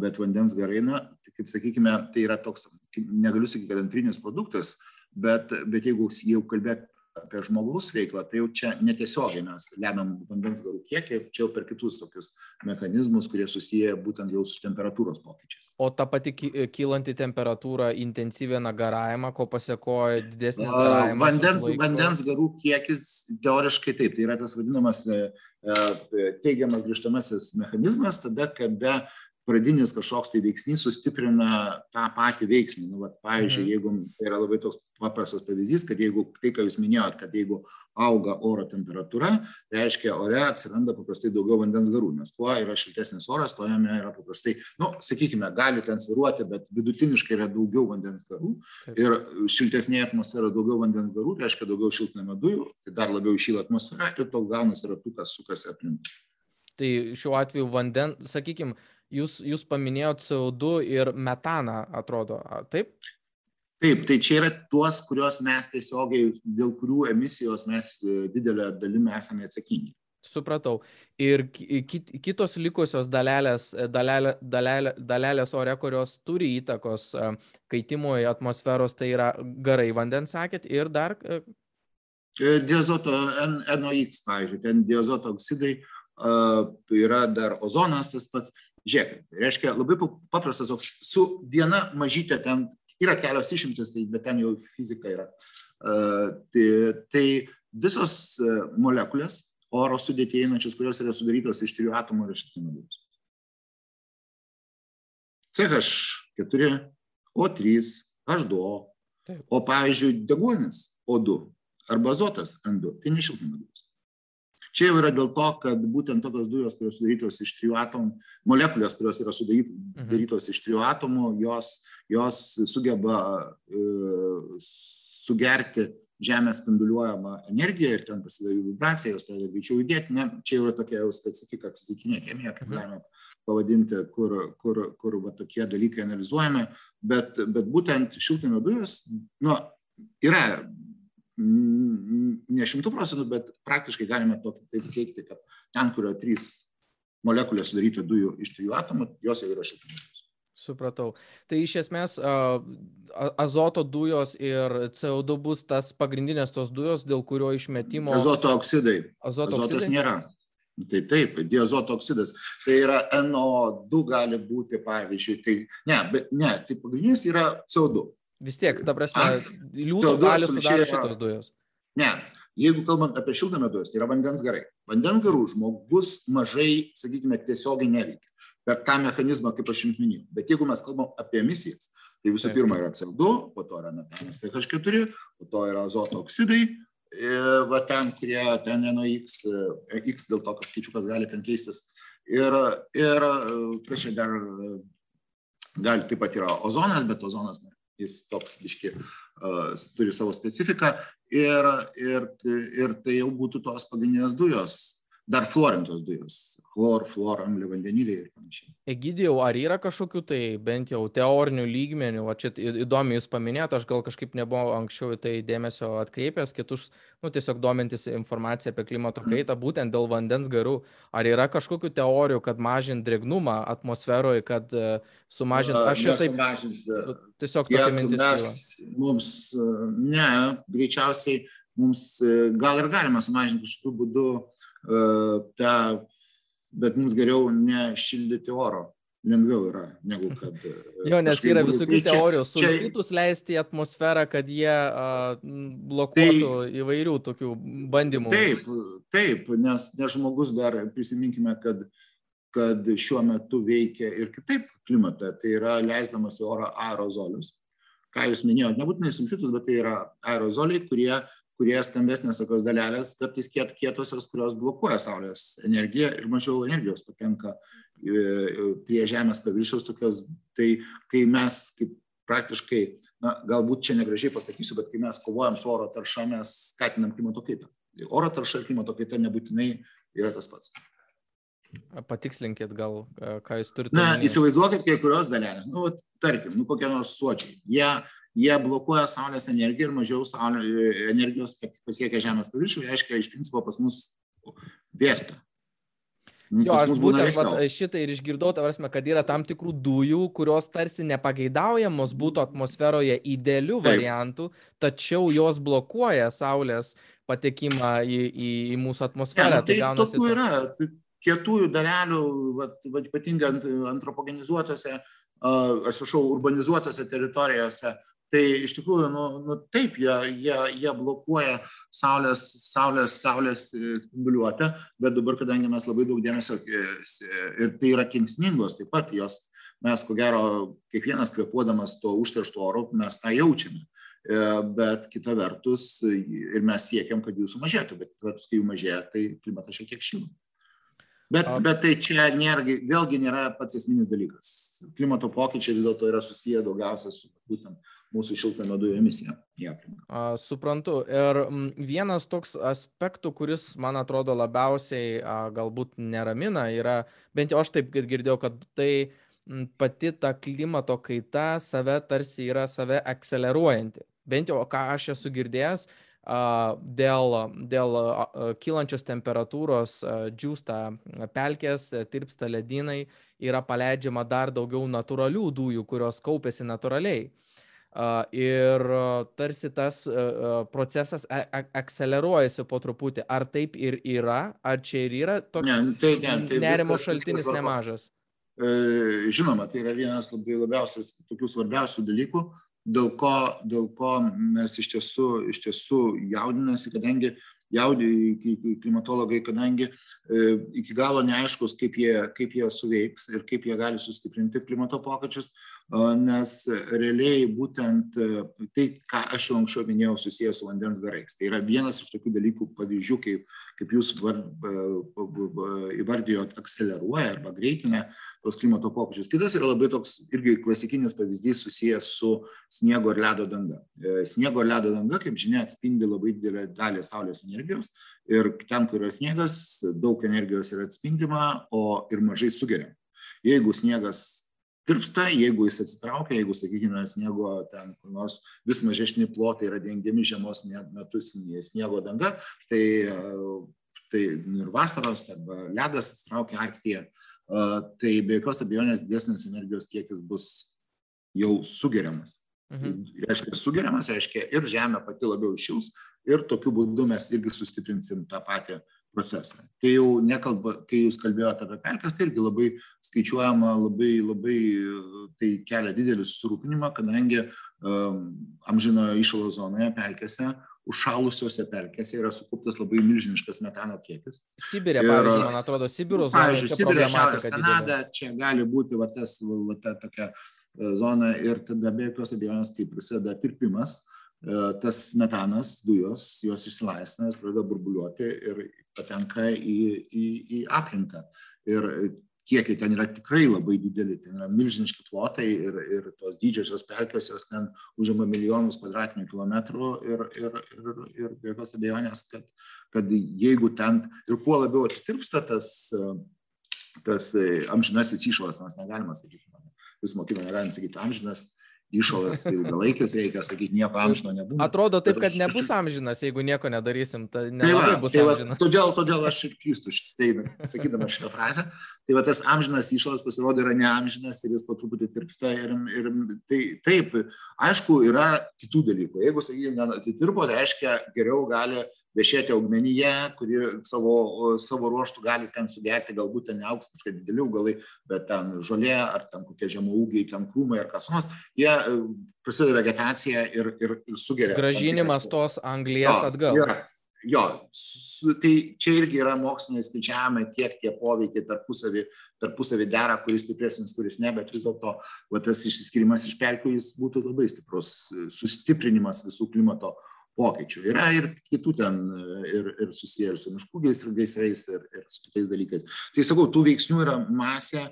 bet vandens garai, na, tai kaip sakykime, tai yra toks, negaliu sakyti, kad antrinis produktas, bet, bet jeigu jau kalbėt apie žmogaus veiklą, tai jau čia netiesiogiai mes lemiam vandens garų kiekį, čia jau per kitus tokius mechanizmus, kurie susiję būtent jau su temperatūros pokyčiais. O ta pati kylanti temperatūra intensyvina garavimą, ko pasiekoja didesnis garavimas? Vandens, vandens garų kiekis teoriškai taip, tai yra tas vadinamas e, e, teigiamas grįžtamasis mechanizmas, tada, kada pradinis kažkoks tai veiksnys sustiprina tą patį veiksnį. Nu, vat, pavyzdžiui, mhm. jeigu tai yra labai toks paprastas pavyzdys, kad jeigu tai, ką jūs minėjot, kad jeigu auga oro temperatūra, reiškia, ore atsiranda paprastai daugiau vandens garų, nes kuo yra šiltesnis oras, to jame yra paprastai, nu, sakykime, gali ten sviruoti, bet vidutiniškai yra daugiau vandens garų ir šiltesnėje atmosferoje daugiau vandens garų, reiškia daugiau šiltnamio dujų, tai dar labiau išyla atmosfera ir toks gaunasi ratukas sukasi aplink. Tai šiuo atveju vandens, sakykime, jūs, jūs paminėjot CO2 ir metaną, atrodo, taip? Taip, tai čia yra tuos, kuriuos mes tiesiogiai, dėl kurių emisijos mes e, didelę dalimi esame atsakingi. Supratau. Ir kitos likusios dalelės, e, dalelė, dalelė, dalelės ore, kurios turi įtakos e, kaitimui atmosferos, tai yra garai vandens, sakėt, ir dar. Diazoto NOx, pavyzdžiui, ten diazoto oksidai, yra dar ozonas tas pats. Žiūrėkit, reiškia labai paprastas toks, su viena mažytė ten, yra kelios išimtis, tai, bet ten jau fizika yra. Tai, tai visos molekulės oro sudėtį einančius, kurios yra sudarytos iš trijų atomų ir šiltnamio dujos. CH4, O3, H2O, o pavyzdžiui, deguonis O2 arba azotas N2, tai ne šiltnamio dujos. Čia jau yra dėl to, kad būtent tokios dujos, kurios sudarytos iš trijų atomų, molekulės, kurios yra sudarytos iš trijų atomų, jos, jos sugeba uh, sugerti Žemės spinduliuojamą energiją ir ten prasideda jų vibracija, jos pradeda greičiau judėti. Ne, čia jau yra tokia jau specifika fizikinė chemija, kaip mhm. galima pavadinti, kur, kur, kur va, tokie dalykai analizuojami. Bet, bet būtent šiltnamio dujos nu, yra ne šimtų procentų, bet praktiškai galime taip teikti, kad ten, kur yra trys molekulės sudaryti dujų iš trijų atomų, jos jau yra šiltnamio Supratau. Tai iš esmės azoto dujos ir CO2 bus tas pagrindinės tos dujos, dėl kurio išmetimo. Azoto oksidai. Azoto Azotas oksidai? nėra. Tai taip, diazoto oksidas. Tai yra NO2 gali būti, pavyzdžiui. Tai, ne, bet ne, tai pagrindinis yra CO2. Vis tiek, ta prasme, liūto gali sudaryti šitos dujos. Ne, jeigu kalbant apie šiltnamio dujas, tai yra vandens garai. Vandens garų žmogus mažai, sakykime, tiesiogiai neveikia per tą mechanizmą, kaip aš jums minėjau. Bet jeigu mes kalbam apie emisijas, tai visų pirma yra CO2, po to yra metanas CH4, po to yra azoto oksidai, va ten, kurie ten NOx, X dėl to, kad skaičiukas gali ten keistis. Ir, ir kas čia dar gali, taip pat yra ozonas, bet ozonas ne, jis toks, biški, turi savo specifiką ir, ir, ir tai jau būtų tos pagrindinės dujos, dar fluorintos dujos chlor, fluor, anglį, vandenilį ir panašiai. Egidijau, ar yra kažkokių tai bent jau teorinių lygmenių, o čia įdomi jūs paminėjote, aš gal kažkaip nebuvau anksčiau į tai dėmesio atkreipęs, kitus, nu, tiesiog domintis informaciją apie klimato mhm. kaitą, būtent dėl vandens garų. Ar yra kažkokių teorijų, kad mažint drėgnumą atmosferoje, kad uh, sumažint, aš jau taip. Nu, tiesiog tokia mintis. Mes, mums, ne, greičiausiai mums gal ir galima sumažinti kažkokiu būdu tą, bet mums geriau nešildyti oro. Lengviau yra, negu kad. Jo, nes yra visokių teorijų, sulfitus čia... leisti į atmosferą, kad jie uh, blokuotų tai, įvairių tokių bandymų. Taip, taip, nes, nes žmogus dar prisiminkime, kad, kad šiuo metu veikia ir kitaip klimatą, tai yra leisdamas į orą aerozolius. Ką jūs minėjote, nebūtinai sulfitus, bet tai yra aerozoliai, kurie kurie stambesnės tokios dalelės, kartais kiet, kietosios, kurios blokuoja Saulės energiją ir mažiau energijos patenka prie Žemės paviršiaus tokios. Tai kai mes kaip praktiškai, na, galbūt čia negražiai pasakysiu, bet kai mes kovojam su oro tarša, mes skatinam klimato kaitą. Oro tarša ir klimato kaita nebūtinai yra tas pats. Patikslinkit gal, ką jūs turite. Na, įsivaizduokit kai kurios dalelės, nu, tarkim, nu, kokie nors suočiai. Jie jie blokuoja Saulės energiją ir mažiau saulė, energijos pasiekia Žemės paviršių, reiškia, iš principo pas mus vėsta. Nu, jo, aš būtent vat, šitą ir išgirdau, tavrasme, kad yra tam tikrų dujų, kurios tarsi nepageidaujamos būtų atmosferoje idealių Taip. variantų, tačiau jos blokuoja Saulės patekimą į, į, į mūsų atmosferą. Ja, nu, tai, tai tokių yra, kietųjų dalelių, vat, vat, ypatingai ant, antropogenizuotose, uh, atsiprašau, urbanizuotose teritorijose, Tai iš tikrųjų, nu, nu, taip, jie, jie, jie blokuoja saulės, saulės, saulės e, spinduliuotę, bet dabar, kadangi mes labai daug dėmesio e, ir tai yra kenksmingos, taip pat jos, mes ko gero, kiekvienas kvepuodamas to užteršto oro, mes tą jaučiame. E, bet kita vertus, ir mes siekiam, kad jų sumažėtų, bet kita vertus, kai jų mažėja, tai klimatas šiek tiek šyla. Bet, bet tai čia nėra, vėlgi nėra pats esminis dalykas. Klimato pokyčiai vis dėlto yra susiję daugiausia su būtent mūsų šiltnamio dujų emisija į aplinką. Suprantu. Ir vienas toks aspektų, kuris man atrodo labiausiai a, galbūt neramina, yra, bent jau aš taip girdėjau, kad tai pati ta klimato kaita save tarsi yra save akceleruojanti. Bent jau ką aš esu girdėjęs, dėl, dėl kylančios temperatūros džiūsta pelkės, tirpsta ledynai, yra paleidžiama dar daugiau natūralių dujų, kurios kaupėsi natūraliai. Ir tarsi tas procesas akceleruojasi po truputį. Ar taip ir yra, ar čia ir yra toks ne, nu tai, ne, tai nerimo viskas, šaltinis viskas nemažas? E, žinoma, tai yra vienas labai labiausias tokių svarbiausių dalykų dėl ko, dėl ko mes iš tiesų, iš tiesų jaudinasi, kadangi jaudį klimatologai, kadangi e, iki galo neaiškus, kaip jie, kaip jie suveiks ir kaip jie gali sustiprinti klimato pokyčius, nes realiai būtent e, tai, ką aš jau anksčiau minėjau, susijęs su vandens garais. Tai yra vienas iš tokių dalykų pavyzdžių, kaip, kaip jūs įvardijot, akceleruoja arba greitina tos klimato pokyčius. Kitas yra labai toks irgi klasikinis pavyzdys susijęs su sniego ir ledo danga. E, sniego ir ledo danga, kaip žinia, atspindi labai didelę dalį Saulės energijos ir ten, kur yra sniegas, daug energijos yra atspindima, o ir mažai sugeria. Jeigu sniegas tirpsta, jeigu jis atsitraukia, jeigu, sakykime, sniego ten kur nors vis mažesni plotai yra dengiami žiemos metu sniego danga, tai, e, tai ir vasaros arba ledas atsitraukia Arktyje tai be jokios abejonės didesnis energijos kiekis bus jau sugeriamas. Mhm. Tai reiškia, sugeriamas, reiškia, ir žemė pati labiau šils ir tokiu būdu mes irgi sustiprinsim tą patį procesą. Tai jau nekalba, kai jūs kalbėjote apie pelkes, tai irgi labai skaičiuojama, labai, labai tai kelia didelį susirūpinimą, kadangi um, amžinojo išalo zonoje pelkėse užšalusiose pelkėse yra sukauptas labai milžiniškas metano kiekis. Sibirė, pavyzdžiui, man atrodo, Sibiro zona. Pavyzdžiui, Sibirė, Šiaurės Kanada, čia gali būti va, tas, va, ta tokia e, zona ir tada be jokios abejonės, kai prasideda tirpimas, e, tas metanas, dujos, jos išsilaisvina, jos pradeda burbuliuoti ir patenka į, į, į aplinką. Ir kiekiai ten yra tikrai labai dideli, ten yra milžiniški plotai ir, ir tos didžiosios pelkės, jos ten užima milijonus kvadratinių kilometrų ir, ir, ir, ir be jokios abejonės, kad, kad jeigu ten ir kuo labiau atitirpsta tas, tas amžinasis išvalas, mes negalime sakyti, vis mokino negalim sakyti amžinas, iššalas ilgalaikis, reikia sakyti, nieko amžino nebūna. Atrodo taip, kad nebus amžinas, jeigu nieko nedarysim, tai nelabai bus tai amžinas. Va, todėl, todėl aš ir klystu šitai, sakydama šitą frazę. Tai va tas amžinas iššalas pasirodo yra neamžinas ir jis po truputį tirpsta. Ir, ir tai taip, aišku, yra kitų dalykų. Jeigu, sakykime, atitirpo, tai reiškia, geriau gali viešėti augmenyje, kuri savo, savo ruoštų gali ten sugerti, galbūt ten neauks kažkokie dideli augalai, bet ten žolė ar ten kokie žemaūgiai, ten krūmai ar kas nors, jie e, prasideda vegetacija ir, ir, ir sugeria. Gražinimas tos anglijas jo, atgal. Jo, jo, tai čia irgi yra moksliniai skaičiavimai, kiek tie poveikiai tarpusavį, tarpusavį dera, kuris stipresnis, kuris ne, bet vis dėlto tas išsiskirimas iš pelkių jis būtų labai stiprus, sustiprinimas visų klimato pokyčių. Yra ir kitų ten, ir, ir susiję ir su miškų gaisrais, ir, ir su kitais dalykais. Tai sakau, tų veiksnių yra masė,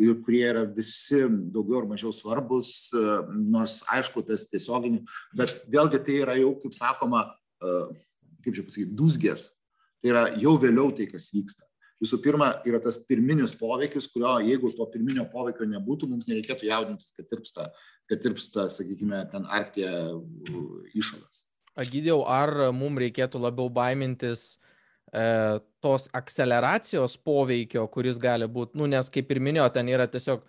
ir kurie yra visi daugiau ar mažiau svarbus, nors aišku, tas tiesioginių, bet vėlgi tai yra jau, kaip sakoma, kaip čia pasakyti, dusgės. Tai yra jau vėliau tai, kas vyksta visų pirma yra tas pirminis poveikis, kurio jeigu to pirminio poveikio nebūtų, mums nereikėtų jaudintis, kad tirpsta, kad tirpsta sakykime, ten artė iššalas. Agidėjau, ar mums reikėtų labiau baimintis e, tos akceleracijos poveikio, kuris gali būti, nu, nes kaip ir minėjau, ten yra tiesiog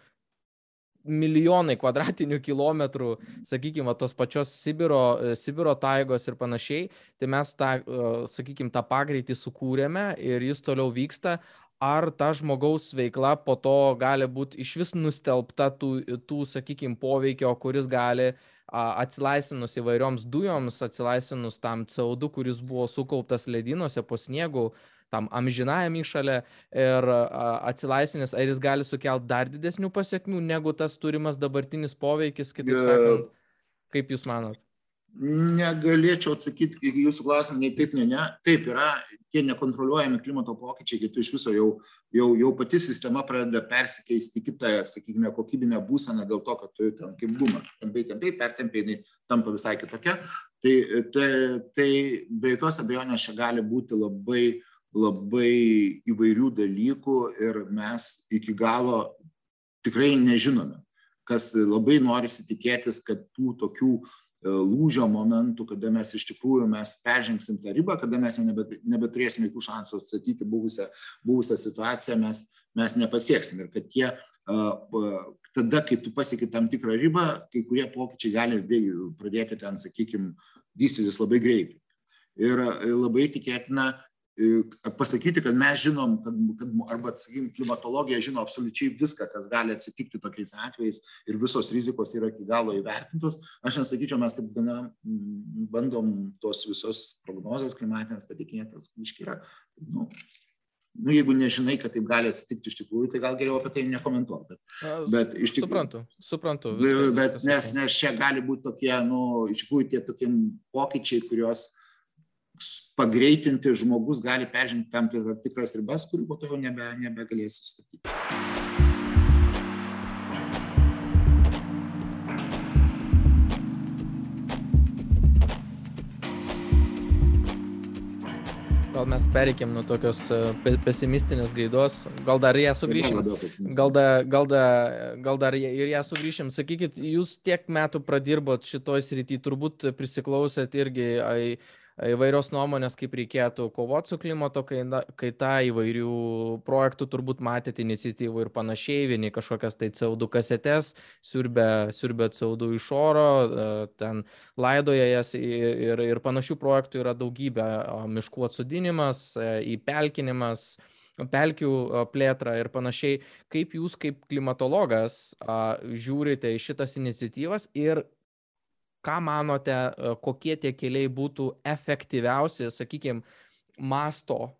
milijonai kvadratinių kilometrų, sakykime, tos pačios Sibiro, e, Sibiro taigos ir panašiai, tai mes tą, e, sakykime, tą pagreitį sukūrėme ir jis toliau vyksta. Ar ta žmogaus veikla po to gali būti iš vis nustelbta tų, tų sakykime, poveikio, kuris gali atsilaisvinus įvairioms dujoms, atsilaisvinus tam CO2, kuris buvo sukauptas ledynuose po sniegu, tam amžinajam įšalė ir atsilaisvinęs, ar jis gali sukelti dar didesnių pasiekmių negu tas turimas dabartinis poveikis, kitaip sakant, kaip Jūs manot? Negalėčiau atsakyti į jūsų klausimą, nei taip, nei ne. Taip yra tie nekontroliuojami klimato pokyčiai, kai tu iš viso jau, jau, jau pati sistema pradeda persikeisti kitą, sakykime, kokybinę būseną dėl to, kad tu ten kaip gumą, tempiai, tempiai, pertempiai, jinai tampa visai kitokia. Tai, tai, tai be jokios abejonės čia gali būti labai uh, labai įvairių dalykų ir mes iki galo tikrai nežinome, kas labai norisi tikėtis, kad tų tokių e, lūžio momentų, kada mes iš tikrųjų mes peržengsim tą ribą, kada mes jau nebe, nebeturėsime jokių šansų atstatyti buvusią, buvusią situaciją, mes, mes nepasieksim. Ir kad tie, tada, kai tu pasieki tam tikrą ribą, kai kurie pokyčiai gali pradėti ten, sakykime, vystytis labai greitai. Ir labai tikėtina, pasakyti, kad mes žinom, kad, kad arba, sakykime, klimatologija žino absoliučiai viską, kas gali atsitikti tokiais atvejais ir visos rizikos yra iki galo įvertintos. Aš nesakyčiau, mes taip gana bandom tos visos prognozijas klimatinės patikinėti, aiškiai yra, nu, nu, jeigu nežinai, kad taip gali atsitikti iš tikrųjų, tai gal geriau apie tai nekomentuoti. Bet, bet iš tikrųjų. Suprantu, suprantu. Viską, bet viskas nes, nes čia gali būti tokie, nu, iš tikrųjų tie tokie pokyčiai, kuriuos pagreitinti žmogus gali peržengti tam tikras ribas, kurių po to jau nebe, nebegalės sustatyti. gal mes pereikim nuo tokios e, pesimistinės gaidos, gal dar ją sugrįšim. Gal, da, gal, da, gal dar ir ją sugrįšim. Sakykit, jūs tiek metų pradirbot šitoj srity, turbūt prisiklausėt irgi ai, įvairios nuomonės, kaip reikėtų kovoti su klimato kaita, įvairių projektų turbūt matėte iniciatyvų ir panašiai, vieni kažkokias tai CO2 kasetes, siurbia, siurbia CO2 iš oro, e, ten laidoja jas ir, ir panašių projektų yra daugybė, miškų atsudinimas, e, įpelkinimas pelkių plėtrą ir panašiai. Kaip jūs kaip klimatologas žiūrite į šitas iniciatyvas ir ką manote, e, kokie tie keliai būtų efektyviausi, sakykime, masto,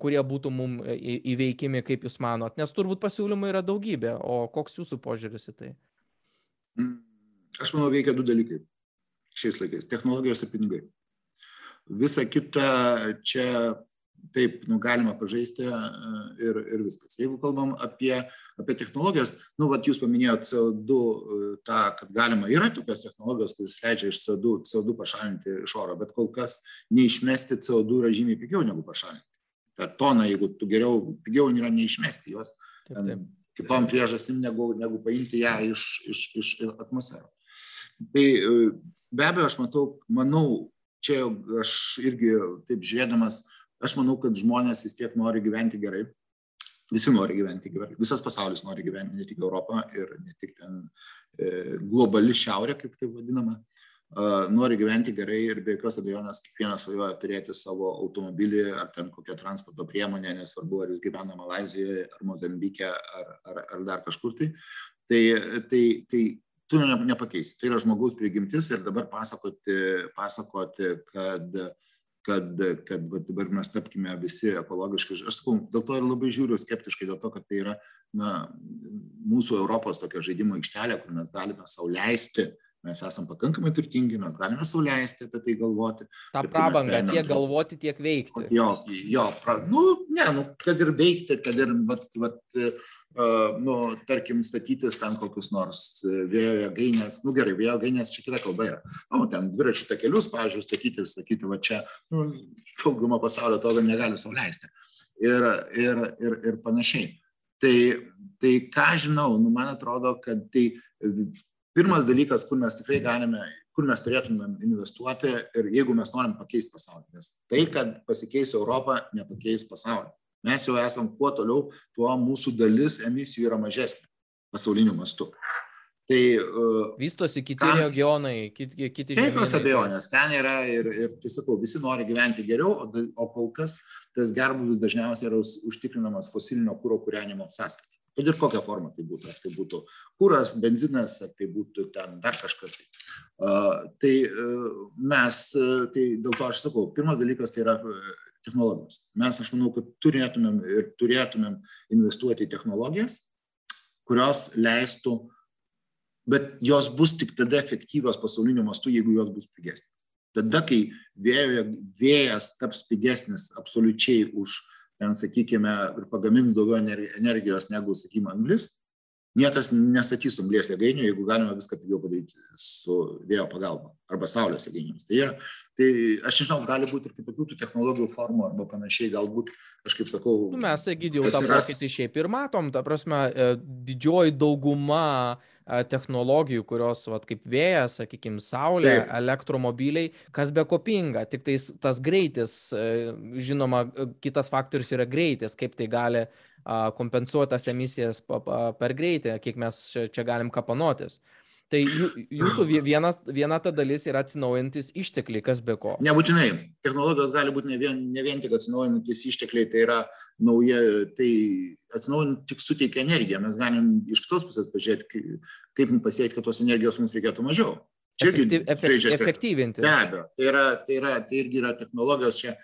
kurie būtų mum e, įveikimi, kaip jūs manot? Nes turbūt pasiūlymų yra daugybė, o koks jūsų požiūris į tai? Mm, aš manau, veikia du dalykai šiais laikais - technologijos ir pinigai. Visa kita čia taip, nu, galima pažaisti e, ir, ir viskas. Jeigu kalbam apie, apie technologijas, nu, vat jūs paminėjot CO2, e, tą, kad galima, yra tokios technologijos, kuris leidžia iš CO2, CO2 pašalinti iš oro, bet kol kas neišmesti CO2 yra žymiai pigiau negu pašalinti. Ta tona, jeigu tu geriau, pigiau yra neišmesti jos taip, taip. kitom priežastim, negu, negu paimti ją iš, iš, iš atmosferos. Tai e, be abejo, aš matau, manau, čia aš irgi taip žiūrėdamas aš manau, kad žmonės vis tiek nori gyventi gerai. Visi nori gyventi gerai. Visas pasaulis nori gyventi, ne tik Europą ir ne tik ten e, globali šiaurė, kaip tai vadinama. Uh, nori gyventi gerai ir be jokios abejonės kiekvienas svajoja turėti savo automobilį ar ten kokią transporto priemonę, nesvarbu, ar jis gyvena Malazijoje, ar Mozambike, ar, ar, ar dar kažkur tai. Tai, tai, tai tu nepakeisi. Tai yra žmogaus prigimtis ir dabar pasakoti, pasakoti kad uh, kad, kad dabar mes tapkime visi ekologiškai. Aš sakau, dėl to ir labai žiūriu skeptiškai, dėl to, kad tai yra na, mūsų Europos tokia žaidimo aikštelė, kur mes galime sauliaisti uh, mes esam pakankamai turtingi, mes galime sauliaisti apie tai galvoti. Ta prabanga, tiek galvoti, tiek veikti. Jo, jo pra, nu, ne, nu, kad ir veikti, kad ir, vat, vat, uh, nu, tarkim, statytis ten kokius nors vėjo jėgainės, nu gerai, vėjo jėgainės čia kita kalba yra. Nu, ten dviračių takelius, pavyzdžiui, statyti ir sakyti, va čia, nu, dauguma pasaulio to negali sauliaisti. Ir, ir, ir, ir panašiai. Tai, tai ką žinau, nu, man atrodo, kad tai pirmas dalykas, kur mes tikrai galime, kur mes turėtumėm investuoti ir jeigu mes norim pakeisti pasaulį. Nes tai, kad pasikeis Europą, nepakeis pasaulį. Mes jau esam kuo toliau, tuo mūsų dalis emisijų yra mažesnė pasauliniu mastu. Tai, uh, Vystosi kiti kam, regionai, kiti, kiti žemynai. Jokios abejonės, ten yra ir, ir tai sakau, visi nori gyventi geriau, o, o kol kas tas gerbuvis dažniausiai yra užtikrinamas fosilinio kūro kūrenimo sąskaitą kad ir kokia forma tai būtų, ar tai būtų kūras, benzinas, ar tai būtų ten dar kažkas. Tai, tai uh, mes, uh, tai dėl to aš sakau, pirmas dalykas tai yra technologijos. Mes, aš manau, kad turėtumėm ir turėtumėm investuoti į technologijas, kurios leistų, bet jos bus tik tada efektyvios pasauliniu mastu, jeigu jos bus pigesnės. Tada, kai vėjo, vėjas taps pigesnis absoliučiai už uh, ten, sakykime, ir pagamins daugiau energijos negu, sakykime, anglis, niekas nestatys anglės jėgainių, jeigu galima viską pigiau padaryti su vėjo pagalba arba saulės jėgainėmis. Tai, yra, tai aš nežinau, gali būti ir kitokių tų technologijų formų arba panašiai, galbūt, aš kaip sakau. Nu, mes, Egidijau, tą pokytį šiaip ir matom, ta prasme, e, didžioji dauguma technologijų, kurios, vat, kaip vėjas, sakykime, saulė, Taip. elektromobiliai, kas be kopinga, tik tais tas greitis, žinoma, kitas faktorius yra greitis, kaip tai gali kompensuoti tas emisijas per greitį, kiek mes čia galim kapanotis. Tai jūsų viena, viena ta dalis yra atsinaujantis ištekliai, kas be ko. Nebūtinai. Technologijos gali būti ne vien, ne vien tik atsinaujantis ištekliai, tai yra nauja, tai atsinaujinti tik suteikia energiją. Mes galim iš kitos pusės pažiūrėti, kaip, pasiekti, kad tos energijos mums reikėtų mažiau. Čia irgi Efektyv, efektyvinti. Be abejo, tai, yra, tai, yra, tai irgi yra technologijos, čia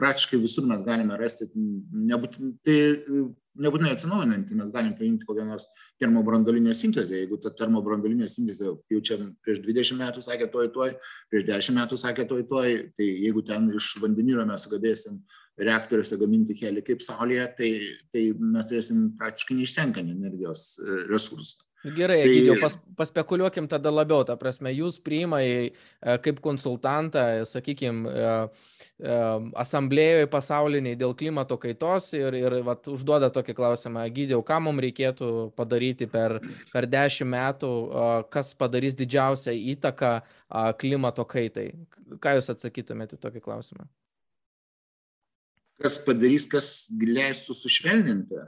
praktiškai visur mes galime rasti, nebūtinai, tai nebūtinai atsinaujinanti, mes galim paimti kokią nors termobrandolinę sintezę. Jeigu ta termobrandolinė sintezė jau čia prieš 20 metų sakė toj toj, prieš 10 metų sakė toj toj, tai jeigu ten iš vandenilio mes sugebėsim reaktoriuose gaminti helį kaip Saulėje, tai, tai mes turėsim praktiškai neišsenkantį energijos e, resursą. Gerai, tai... Egidijau, pas, paspekuliuokim tada labiau, ta prasme, jūs priima į, e, kaip konsultantą, sakykime, asamblėjoje pasauliniai dėl klimato kaitos ir, ir vat, užduoda tokį klausimą, Egidijau, ką mums reikėtų padaryti per, per dešimt metų, kas padarys didžiausią įtaką klimato kaitai. Ką jūs atsakytumėte tokį klausimą? Kas padarys, kas leistų sušvelninti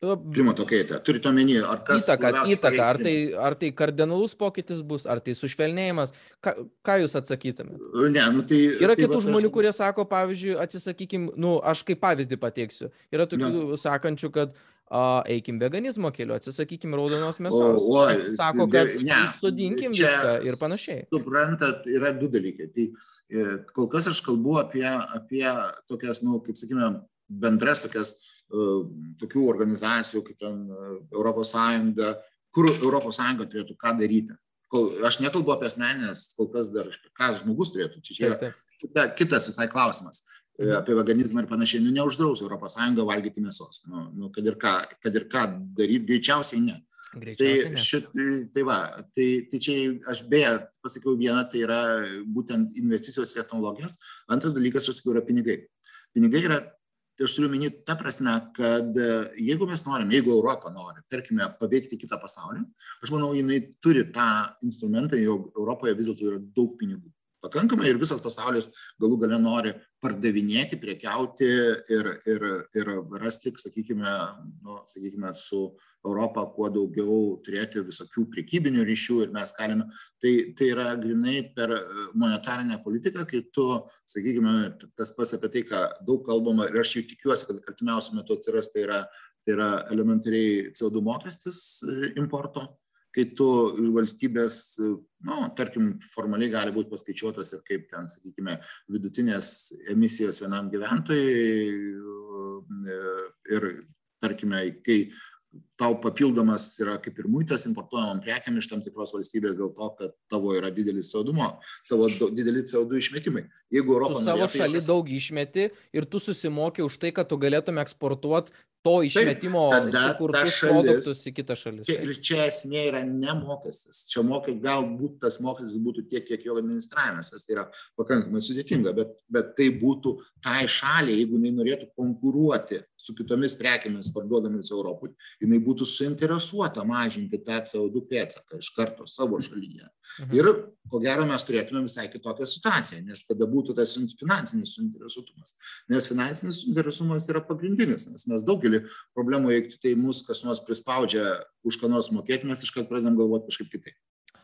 klimato kaitą. Turite omeny, ar kas... Įtaka, įtaka ar, tai, ar tai kardinalus pokytis bus, ar tai sušvelnėjimas. Ką, ką jūs atsakytumėte? Ne, nu tai... Yra tai kitų žmonių, aš... kurie sako, pavyzdžiui, atsisakykim, nu, aš kaip pavyzdį pateiksiu. Yra tokių ne. sakančių, kad a, eikim veganizmo keliu, atsisakykim raudonos mėsos. O, o, Sako, kad ne, sudinkim viską ir panašiai. Suprantat, yra du dalykai. Tai e, kol kas aš kalbu apie, apie tokias, nu, kaip sakykime, bendras tokias tokių organizacijų kaip ten e, Europos Sąjunga, kur Europos Sąjunga turėtų ką daryti. Kol, aš nekalbu apie asmenės, kol kas dar, ką žmogus turėtų. Čia yra kita, kitas visai klausimas e, mhm. apie veganizmą ir panašiai. Nu, neuždraus Europos Sąjunga valgyti mėsos. Nu, nu, kad, ir ką, kad ir ką daryti, greičiausiai ne. Greičiausiai tai, šit, tai va, tai, tai čia aš beje pasakiau vieną, tai yra būtent investicijos į technologijas. Antras dalykas, aš sakiau, yra pinigai. Pinigai yra tai aš turiu omeny ta prasme kad jeigu mes norim jeigu europa nori tarkime paveikti kitą pasaulį aš manau jinai turi tą instrumentą jog europoje vis dėlto yra daug pinigų. Pakankamai ir visas pasaulis galų gale nori pardavinėti prekiauti ir ir ir rasti sakykime nu sakykime su europa kuo daugiau turėti visokių prekybinių ryšių ir mes galime tai tai yra grynai per monetarinę politiką kai tu sakykime tas pats apie tai ką daug kalbama ir aš jau tikiuosi kad artimiausiu metu atsiras tai yra tai yra elementariai co du mokestis importo kai tu valstybės, nu, tarkim, formaliai gali būti paskaičiuotas ir kaip ten, sakykime, vidutinės emisijos vienam gyventojui ir, tarkime, kai tau papildomas yra kaip ir muitas importuojamam prekiam iš tam tikros valstybės dėl to, kad tavo yra didelis CO2, tavo dideli CO2 išmetimai. Jeigu Europą... Tu savo norėtų, šalį tas... daug išmeti ir tu susimoki už tai, kad tu galėtum eksportuoti to išmetimo sukurtus produktus į kitą šalį. Ir čia esmė yra ne mokestis. Čia mokai, galbūt tas mokestis būtų tiek, kiek jo administravimas, nes tai yra pakankamai sudėtinga, bet, bet tai būtų tai šaliai, jeigu jinai norėtų konkuruoti su kitomis prekėmis parduodamis Europui, jinai būtų suinteresuota mažinti tą CO2 pėdsaką iš karto savo šalyje. Mhm. Ir ko gero mes turėtume visai kitokią situaciją, nes tada būtų tas finansinis suinteresuotumas. Nes finansinis suinteresuotumas yra pagrindinis, nes mes daugelį problemų, jeigu tai mus kas nors prispaudžia už ką nors mokėti, mes iškart pradedam galvoti kažkaip kitaip.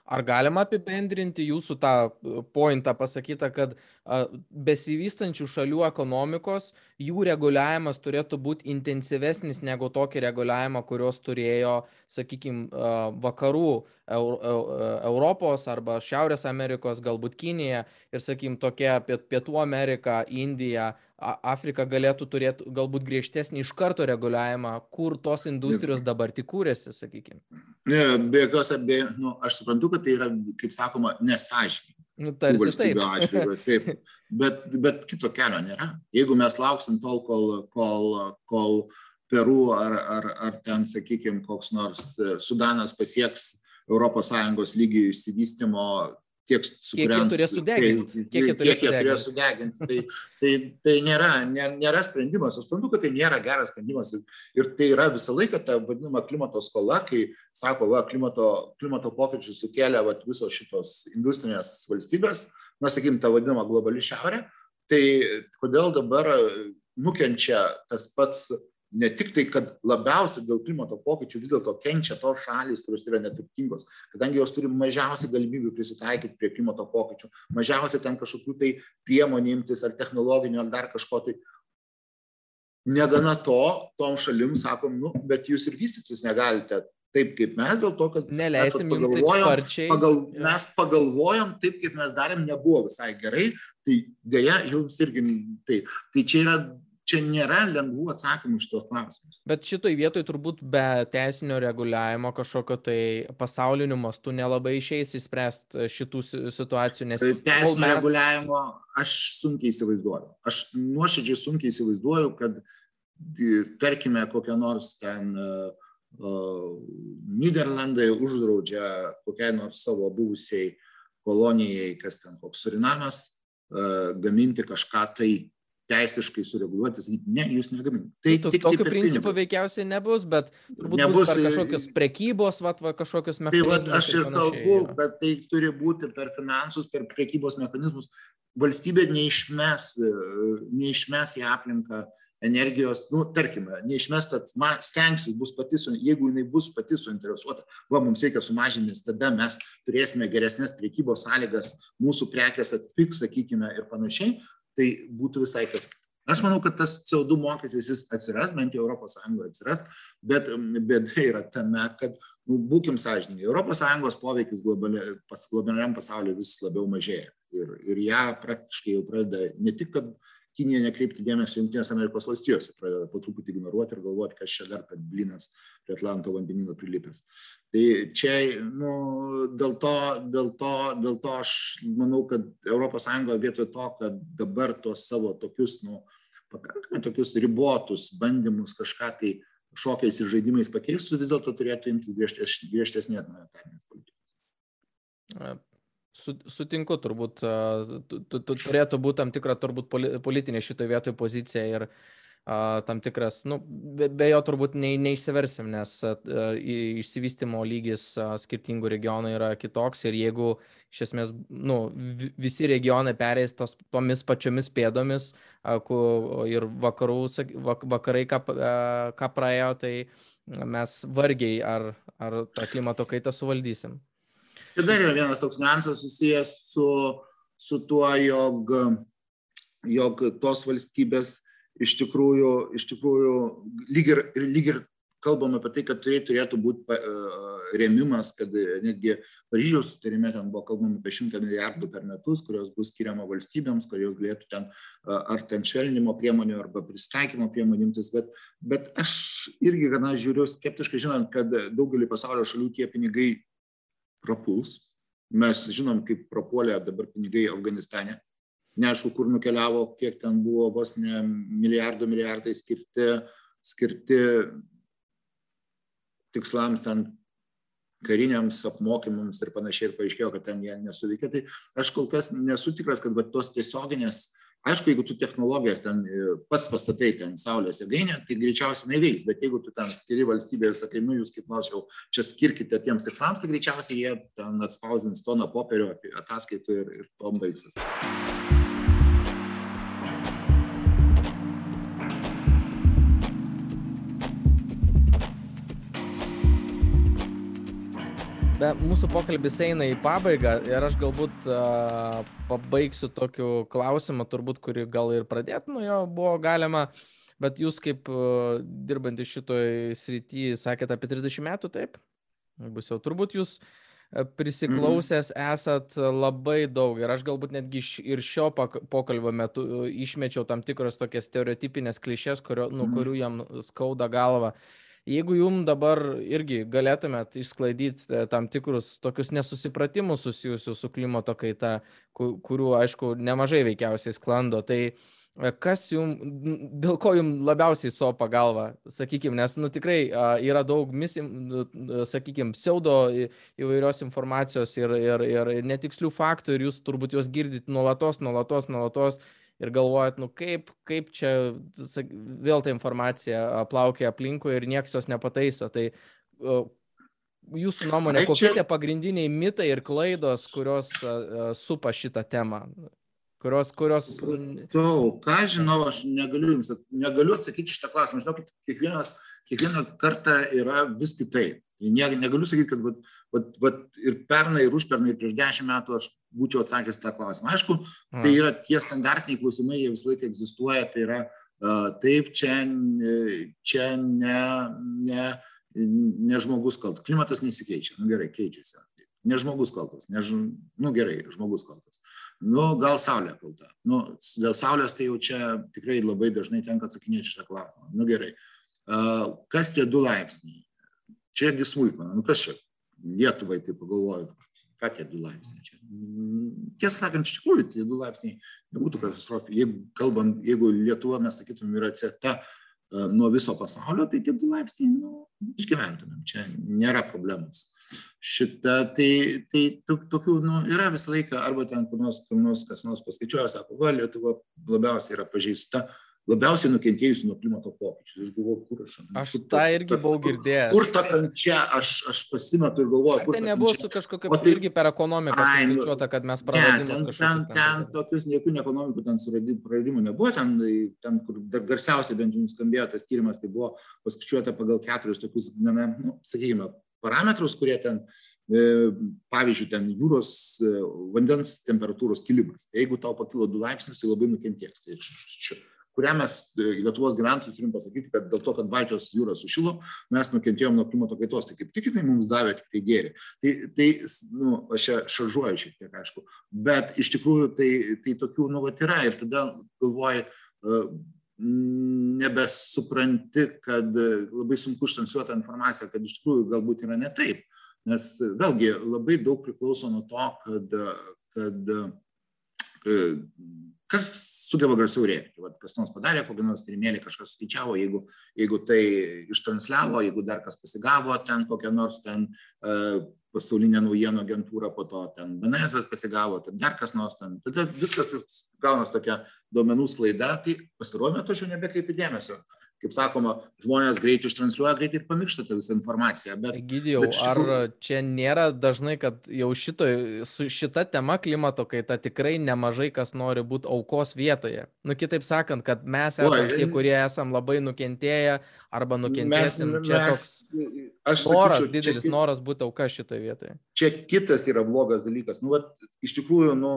Ar galima apibendrinti jūsų tą e, pointą pasakytą, kad besivystančių šalių ekonomikos, jų reguliavimas turėtų būti intensyvesnis negu tokį reguliavimą, kurios turėjo, sakykime, vakarų Europos arba Šiaurės Amerikos, galbūt Kinija ir, sakykime, tokia Pietų Amerika, Indija, Afrika galėtų turėti galbūt griežtesnį iš karto reguliavimą, kur tos industrijos dabar tik kūrėsi, sakykime. Be jokios abejonės, nu, aš suprantu, kad tai yra, kaip sakoma, nesažininkai. Nu, tarsi taip. Atžvilgiu, taip. Bet, bet kito kelio nėra. Jeigu mes lauksim tol, kol, kol, kol Peru ar, ar, ar ten, sakykime, koks nors Sudanas pasieks ES lygį išsivystimo tiek sukūrens. Kiek jie turės sudeginti. Kiek jie turės, kiek jie turės sudeginti. Tai, tai, tai nėra, nėra sprendimas. Aš suprantu, kad tai nėra geras sprendimas. Ir tai yra visą laiką ta vadinama klimato skola, kai sako, va, klimato, klimato pokyčių sukėlė va, visos šitos industrinės valstybės, na, sakykim, ta vadinama globali šiaurė. Tai kodėl dabar nukenčia tas pats ne tik tai, kad labiausiai dėl klimato pokyčių vis dėlto kenčia tos šalis, kurios yra neturtingos, kadangi jos turi mažiausiai galimybių prisitaikyti prie klimato pokyčių, mažiausiai ten kažkokių tai priemonių imtis ar technologinių ar dar kažko tai. Negana to, tom šalim sakom, nu, bet jūs ir vystytis negalite taip kaip mes, dėl to, kad Neleisim mes pagalvojom, pagal, mes pagalvojom taip, kaip mes darėm, nebuvo visai gerai, tai dėja, jums irgi taip. Tai čia yra čia nėra lengvų atsakymų iš tos klausimus. Bet šitoj vietoj turbūt be teisinio reguliavimo kažkokio tai pasauliniu mastu nelabai išeis įspręsti šitų situacijų. Nes tai teisinio mes... reguliavimo aš sunkiai įsivaizduoju. Aš nuoširdžiai sunkiai įsivaizduoju, kad tarkime kokią nors ten uh, uh, Niderlandai uždraudžia kokiai nors savo buvusiai kolonijai, kas ten koks Surinamas, uh, gaminti kažką tai teisiškai sureguliuoti, sakyti, ne, jūs negaminkite. Tai tik, tokiu principu pinigus. veikiausiai nebus, bet nebus per kažkokius prekybos, vat, va, kažkokius mechanizmus. Tai va, aš ir kalbu, bet tai turi būti per finansus, per prekybos mechanizmus. Valstybė neišmes, neišmes į aplinką energijos, nu, tarkime, neišmes, stengsis, bus pati, jeigu jinai bus pati suinteresuota, va, mums reikia sumažinti, nes tada mes turėsime geresnės priekybos sąlygas, mūsų prekės atpiks, sakykime, ir panašiai, tai būtų visai kas. Aš manau, kad tas CO2 mokestis jis atsiras, bent jau ES atsiras, bet bėda yra tame, kad, nu, būkim sąžininkai, ES poveikis globali, pas, globaliam pasauliu vis labiau mažėja. Ir, ir ją praktiškai jau pradeda ne tik, kad Kinija nekreipti dėmesio Junktinės Amerikos valstijose, pradeda po truputį ignoruoti ir galvoti, kas čia dar, kad blinas prie Atlanto vandenino prilipęs. Tai čia, nu, dėl to, dėl to, dėl to aš manau, kad ES vietoj to, kad dabar tuos savo tokius, nu, pakankamai tokius ribotus bandymus kažką tai šokiais ir žaidimais pakeistų, vis dėlto turėtų imtis griežtes, griežtesnės monetarinės politikos. Sutinku, turbūt tu, tu, tu, turėtų būti tam tikra turbūt politinė šitoje vietoje pozicija ir a, tam tikras, nu, be, be jo turbūt ne, neišsiversim, nes a, išsivystimo lygis a, skirtingų regionų yra kitoks ir jeigu iš esmės nu, visi regionai perės tos, tomis pačiomis pėdomis a, ku, ir vakarų, vak, vakarai ką, a, ką praėjo, tai mes vargiai ar, ar tą klimato kaitą suvaldysim. Tai dar yra vienas toks niuansas susijęs su, su tuo, jog, jog tos valstybės iš tikrųjų, iš tikrųjų lyg, ir, lyg ir kalbam apie tai, kad turėtų būti rėmimas, kad netgi Paryžiaus sutarime ten buvo kalbama apie 100 milijardų per metus, kurios bus skiriama valstybėms, kurios galėtų ten ar ten švelnimo priemonių arba pristaikymo priemonėms, bet, bet aš irgi gana žiūriu skeptiškai, žinant, kad daugelį pasaulio šalių tie pinigai prapuls. Mes žinom, kaip prapuolė dabar pinigai Afganistane. Neaišku, kur nukeliavo, kiek ten buvo vos ne milijardų milijardai skirti, skirti tikslams ten kariniams apmokymams ir panašiai ir paaiškėjo, kad ten jie nesuveikė. Tai aš kol kas nesu tikras, kad tos tiesioginės aišku jeigu tu technologijas ten e, pats pastatai ten saulės jėgainę tai greičiausiai jinai veiks bet jeigu tu ten skiri valstybei ir sakai nu jūs kaip nors jau čia skirkite tiems tikslams tai greičiausiai jie ten atspausdins toną popierių ataskaitų ir ir tuom baigsis be mūsų pokalbis eina į pabaigą ir aš galbūt uh, pabaigsiu tokiu klausimu, turbūt, kurį gal ir pradėt nuo jo buvo galima, bet jūs kaip uh, dirbantys šitoj srity sakėte apie 30 metų, taip? Bus jau turbūt jūs prisiklausęs esat labai daug ir aš galbūt netgi ir šio pokalbio metu išmečiau tam tikras tokias stereotipinės klišės, kurio, nu, mhm. kurių jam skauda galva. Uh, jeigu jum dabar irgi galėtumėt išsklaidyt e, tam tikrus tokius nesusipratimus susijusius su klimato kaita, kurių, aišku, nemažai veikiausiai sklando, tai e, kas jum, dėl ko jum labiausiai sopa galva, sakykime, nes, nu, tikrai yra daug, nu, sakykime, pseudo įvairios informacijos ir, ir, ir netikslių faktų ir jūs turbūt juos girdit nuolatos, nuolatos, nuolatos ir galvojat, nu kaip, kaip čia vėl ta informacija plaukia aplinkui ir nieks jos nepataiso. Tai jūsų nuomonė, kokie tie pagrindiniai mitai ir klaidos, kurios supa šitą temą? kurios, kurios... Tau, ką žinau, aš negaliu jums, negaliu atsakyti šitą klausimą. Žinokit, kiekvienas, kiekvieną kartą yra vis kitaip. Ne, negaliu sakyti, kad vat, vat, ir pernai, ir užpernai, ir prieš dešimt metų aš būčiau atsakęs tą klausimą. Aišku, tai yra tie standartiniai klausimai, jie visą laiką egzistuoja, tai yra uh, taip, čia, čia ne, ne, ne žmogus kaltas, klimatas nesikeičia, nu gerai, keičiasi. Ne žmogus kaltas, ne, nu gerai, žmogus kaltas. Nu, gal Saulė kalta. Nu, dėl Saulės tai jau čia tikrai labai dažnai tenka atsakinėti šitą klausimą. Nu gerai. Uh, kas tie du laipsniai? Čiagi smulkmena. Nu kas čia? Lietuvai tai pagalvoju, ką tie du laipsniai čia. Tiesą sakant, iš tikrųjų, tie du laipsniai nebūtų katastrofa. Jeigu kalbam, jeigu Lietuva, mes sakytum, yra atsieta uh, nuo viso pasaulio, tai tie du laipsniai, nu, išgyventumėm. Čia nėra problemos šitą, tai, tai tokių nu, yra visą laiką, arba ten kur nors, kur nors kas nors paskaičiuoja, sako, va, Lietuva labiausiai yra pažeista, labiausiai nukentėjusi nuo klimato pokyčių. Aš galvoju, kur aš. Aš tą irgi buvau girdėjęs. Kur ta kančia, aš, aš pasimetu ir galvoju, kur. Tai nebuvo su kažkokia, o tai irgi per ekonomiką skaičiuota, kad mes praradėme. Ne, ten, ten, ten tokius niekių ekonomikų, ten praradimų nebuvo, ten, ten kur garsiausiai bent jau skambėjo tas tyrimas, tai buvo paskaičiuota pagal keturis tokius, na, nu, sakykime, parametrus, kurie ten, e, pavyzdžiui, ten jūros e, vandens temperatūros kilimas. Tai jeigu tau pakilo 2 laipsnius, tai labai nukentės. Tai čia, kurią mes e, Lietuvos gyventojai turim pasakyti, kad dėl to, kad Baltijos jūra sušilo, mes nukentėjom nuo klimato kaitos. Tai kaip tik tai mums davė tik tai gėri. Tai, tai nu, aš čia šaržuoju šiek tiek, aišku, bet iš tikrųjų tai, tai tokių nuvat yra ir tada galvoji, nebesupranti, kad labai sunku ištransliuoti tą informaciją, kad iš tikrųjų galbūt yra ne taip. Nes vėlgi labai daug priklauso nuo to, kad, kad e, kas sugeba garsiau rėkti. Vat, kas nors padarė, kokį nors tyrimėlį kažkas skaičiavo, jeigu, jeigu tai ištransliavo, jeigu dar kas pasigavo ten kokią nors ten uh, pasaulinė naujienų agentūra, po to ten BNS pasigavo, ten dar kas nors ten. Tada viskas tai gaunas tokia duomenų sklaida, tai pasirodo metu aš jau nebekreipiu dėmesio. Kaip sakoma, žmonės greitai ištransliuoja, greitai ir pamiršta tą visą informaciją. Bet, Gydėjau, bet tikrųjų... ar čia nėra dažnai, kad jau šito, su šita tema klimato kaita tikrai nemažai kas nori būti aukos vietoje? Nu, kitaip sakant, kad mes esame tie, kurie esam labai nukentėję arba nukentėsim. Mes, čia mes, toks Aš noras, sakyčiau, didelis čia, noras būti auka šitoje vietoje. Čia kitas yra blogas dalykas. Nu, vat, iš tikrųjų, nu,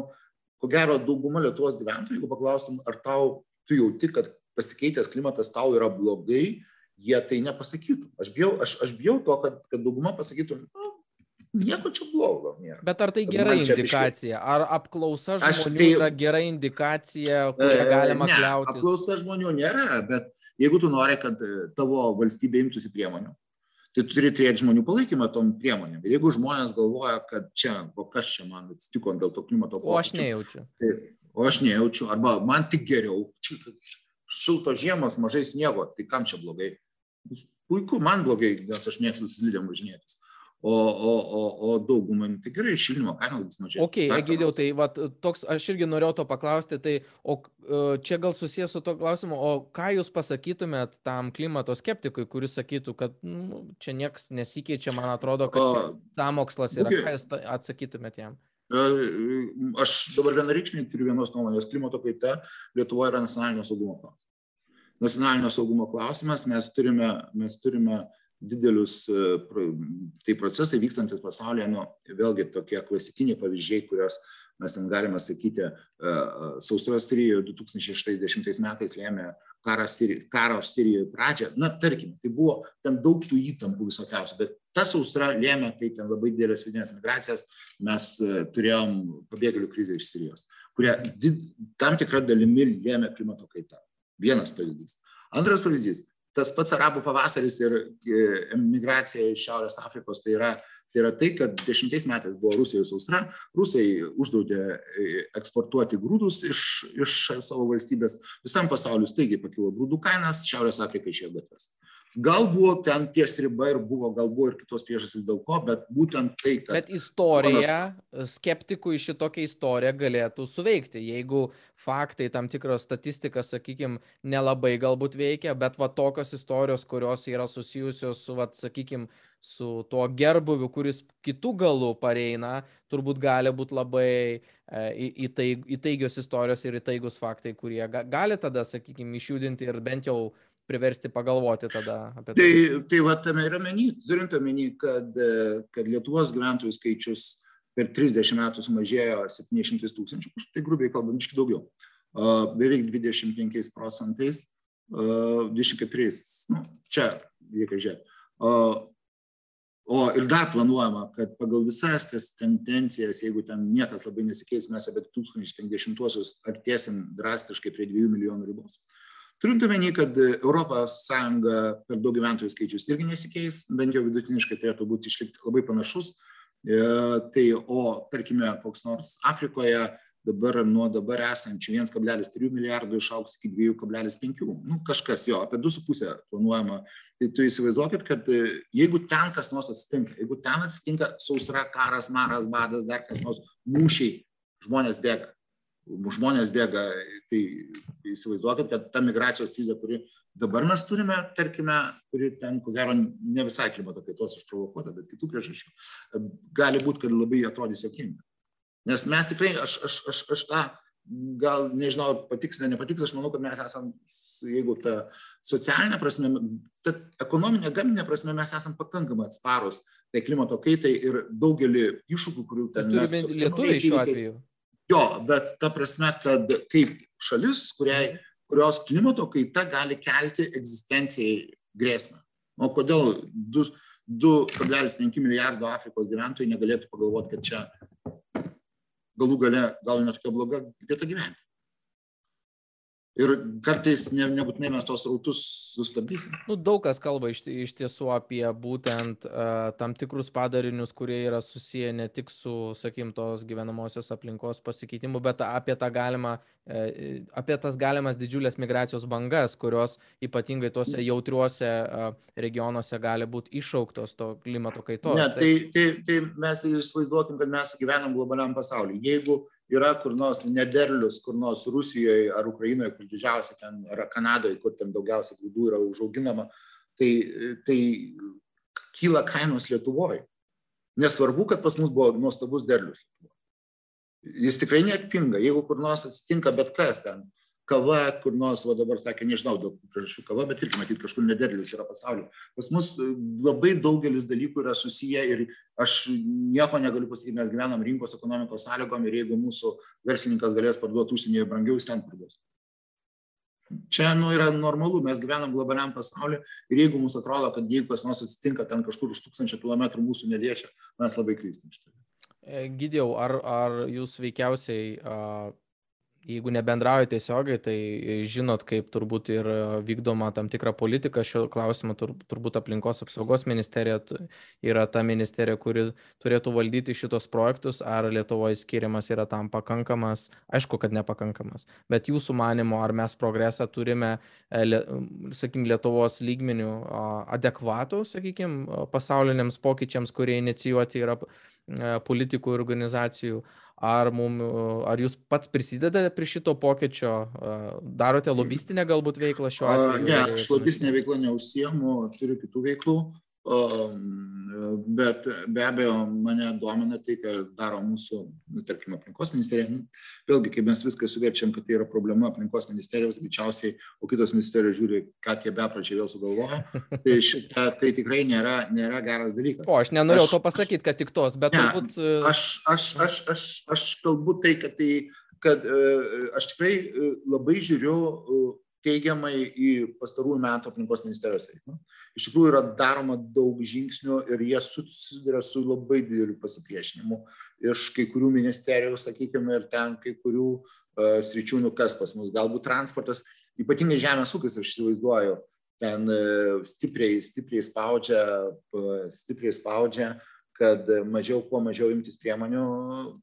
ko gero, dauguma Lietuvos gyventojų, jeigu paklaustum, ar tau, tu jauti, kad pasikeitęs klimatas tau yra blogai, jie tai nepasakytų. Aš bijau, aš, aš bijau to, kad, kad dauguma pasakytų, nu, nieko čia blogo nėra. Bet ar tai gera indikacija? Ar apklausa žmonių tai, yra gera indikacija, kurią e, galima ne, kliautis? Apklausa žmonių nėra, bet jeigu tu nori, kad tavo valstybė imtųsi priemonių, tai turi turėti žmonių palaikymą tom priemonėm. Ir jeigu žmonės galvoja, kad čia, o kas čia man atsitiko dėl to klimato pokyčio. O aš nejaučiu. Tai, o aš nejaučiu, arba man tik geriau. Šilto žiemos, mažai sniego, tai kam čia blogai? Puiku, man blogai, nes aš mėgstu slidėm važinėtis o, o, o, o daugumai nu, tai gerai, šildymo kainos bus mažesnės. Ok, Egidėjau, tai va, toks, aš irgi norėjau to paklausti, tai o e, čia gal susijęs su to klausimu, o ką jūs pasakytumėt tam klimato skeptikui, kuris sakytų, kad nu, čia niekas nesikeičia, man atrodo, kad samokslas yra, okay. ką jūs atsakytumėt jam? E, aš dabar vienareikšmiai turiu vienos nuomonės, klimato kaita Lietuvoje yra nacionalinio saugumo klausimas. Nacionalinio saugumo klausimas, mes turime, mes turime didelius, e, tai procesai vykstantis pasaulyje, nu, vėlgi tokie klasikiniai pavyzdžiai, kuriuos mes ten galime sakyti, e, e, sausros Sirijoje 2060 metais lėmė karo Sirijoje pradžią. Na, tarkim, tai buvo ten daug tų įtampų visokiausių, bet ta sausra lėmė, tai ten labai didelės vidinės migracijas, mes turėjom pabėgėlių krizę iš Sirijos, kurie did, tam tikrą dalimi lėmė klimato kaita. Vienas pavyzdys. Antras pavyzdys tas pats arabų pavasaris ir e, emigracija iš Šiaurės Afrikos, tai yra, tai yra tai, kad dešimtais metais buvo Rusijos sausra, Rusai uždraudė e, eksportuoti grūdus iš, iš savo valstybės, visam pasauliu staigiai pakilo grūdų kainas, Šiaurės Afrika išėjo gatves. Gal buvo ten ties riba ir buvo, gal buvo ir kitos priežastys dėl ko, bet būtent tai, kad... Bet istorija, ponas... skeptikui šitokia istorija galėtų suveikti, jeigu faktai, tam tikros statistika, sakykime, nelabai galbūt veikia, bet va tokios istorijos, kurios yra susijusios su, va, sakykime, su tuo gerbuviu, kuris kitų galų pareina, turbūt gali būti labai e, įtaig, įtaigios istorijos ir įtaigus faktai, kurie ga, gali tada, sakykime, išjudinti ir bent jau priversti pagalvoti tada apie tai. Tai, tai va tame yra meni, turint omeny, kad, kad Lietuvos gyventojų skaičius per 30 metų sumažėjo 700 tūkstančių, tai grubiai kalbant, iš daugiau, beveik 25 procentais, 24, nu, čia reikia žiūrėti. O ir dar planuojama, kad pagal visas tas tendencijas, jeigu ten niekas labai nesikeis, mes apie 2050-uosius artėsim drastiškai prie 2 milijonų ribos. Uh, turint omeny kad europos sąjunga per daug gyventojų skaičius irgi nesikeis bent jau vidutiniškai turėtų būti išlikti labai panašus. E, tai o tarkime koks nors afrikoje dabar nuo dabar esančių viens kablelis trijų milijardų išaugs iki dviejų kablelis penkių. Nu kažkas jo apie du su puse planuojama. Tai tu įsivaizduokit kad e, jeigu ten kas nors atsitinka jeigu ten atsitinka sausra karas maras badas dar kas nors mūšiai žmonės bėga žmonės bėga, tai įsivaizduokit, kad ta migracijos krizė, kuri dabar mes turime, tarkime, kuri ten, ko gero, ne visai klimato kaitos išprovokuota, bet kitų priežasčių, gali būti, kad labai atrodys jokinga. Nes mes tikrai, aš, aš, aš, aš tą, gal nežinau, patiks, ne nepatiks, aš manau, kad mes esame, jeigu ta socialinė prasme, ta ekonominė, gaminė prasme, mes esame pakankamai atsparus tai klimato kaitai ir daugelį iššūkių, kurių ten turime. Lietuviai šiuo atveju. Jo, bet ta prasme, kad kaip šalis, kuriai, kurios klimato kaita gali kelti egzistencijai grėsmę. O kodėl 2,5 milijardo Afrikos gyventojų negalėtų pagalvoti, kad čia galų gale gal net tokia bloga vieta gyventi ir kartais ne, nebūtinai mes tos rautus sustabdysim. Nu, daug kas kalba iš, iš tiesų apie būtent uh, tam tikrus padarinius, kurie yra susiję ne tik su, sakykim, tos gyvenamosios aplinkos pasikeitimu, bet apie, tą galimą, uh, apie tas galimas didžiulės migracijos bangas, kurios ypatingai tose jautriuose uh, regionuose gali būti iššauktos to klimato kaitos. Ne, tai, tai, tai mes įsivaizduokim, kad mes gyvenam globaliam pasaulyje. Jeigu yra kur nors nederlius, kur nors Rusijoje ar Ukrainoje, kur didžiausia ten yra Kanadoje, kur ten daugiausia grūdų yra užauginama, tai, tai kyla kainos Lietuvoje. Nesvarbu, kad pas mus buvo nuostabus derlius. Jis tikrai neatpinga, jeigu kur nors atsitinka bet kas ten, kava kur nors va dabar sakė nežinau kokių priežasčių kava bet irgi matyt kažkur nederlius yra pasaulyje. Pas mus e, labai daugelis dalykų yra susiję ir aš nieko negaliu pasakyt mes gyvenam rinkos ekonomikos sąlygom ir jeigu mūsų verslininkas galės parduot užsienyje brangiau jis ten parduos. Čia nu yra normalu mes gyvenam globaliam pasauly ir jeigu mums atrodo kad jeigu kas nors atsitinka ten kažkur už tūkstančio kilometrų mūsų neliečia mes labai klystam šitoj. Vietoj e, Gidėjau, ar, ar jūs veikiausiai uh, jeigu nebendraujat tiesiogiai, tai žinot, kaip turbūt ir vykdoma tam tikra politika šiuo klausimu, tur, turbūt aplinkos apsaugos ministerija yra ta ministerija, kuri turėtų valdyti šitos projektus, ar Lietuvoje skiriamas yra tam pakankamas, aišku, kad nepakankamas, bet jūsų manimo, ar mes progresą turime, e, sakykime, Lietuvos lygmenių adekvatų, sakykime, pasauliniams pokyčiams, kurie inicijuoti yra e, politikų ir organizacijų, ar, mum, ar jūs pats prisidedate prie šito pokyčio, darote lobistinę galbūt veiklą šiuo atveju? Ne, aš lobistinę veiklą neužsiemu, turiu kitų veiklų. Bet be abejo, mane domina tai, ką daro mūsų, nu, tarkim, aplinkos ministerija. Nu, vėlgi, kai mes viską suverčiam, kad tai yra problema aplinkos ministerijos, greičiausiai, o kitos ministerijos žiūri, ką tie bepračiai vėl sugalvoja, tai šita, tai tikrai nėra, nėra geras dalykas. O, aš nenorėjau aš, to pasakyti, kad tik tos, bet ne, turbūt... E, aš, aš, aš, aš, aš kalbu tai, kad, tai, kad e, aš tikrai e, labai žiūriu teigiamai į pastarųjų metų aplinkos ministerijos veiklą. Iš tikrųjų yra daroma daug žingsnių ir jie susiduria su labai dideliu pasipriešinimu iš kai kurių ministerijų, sakykime, ir ten kai kurių uh, sričių, nu kas pas mus, galbūt transportas, ypatingai žemės ūkis, aš įsivaizduoju, ten uh, stipriai, stipriai spaudžia, uh, stipriai spaudžia kad mažiau, kuo mažiau imtis priemonių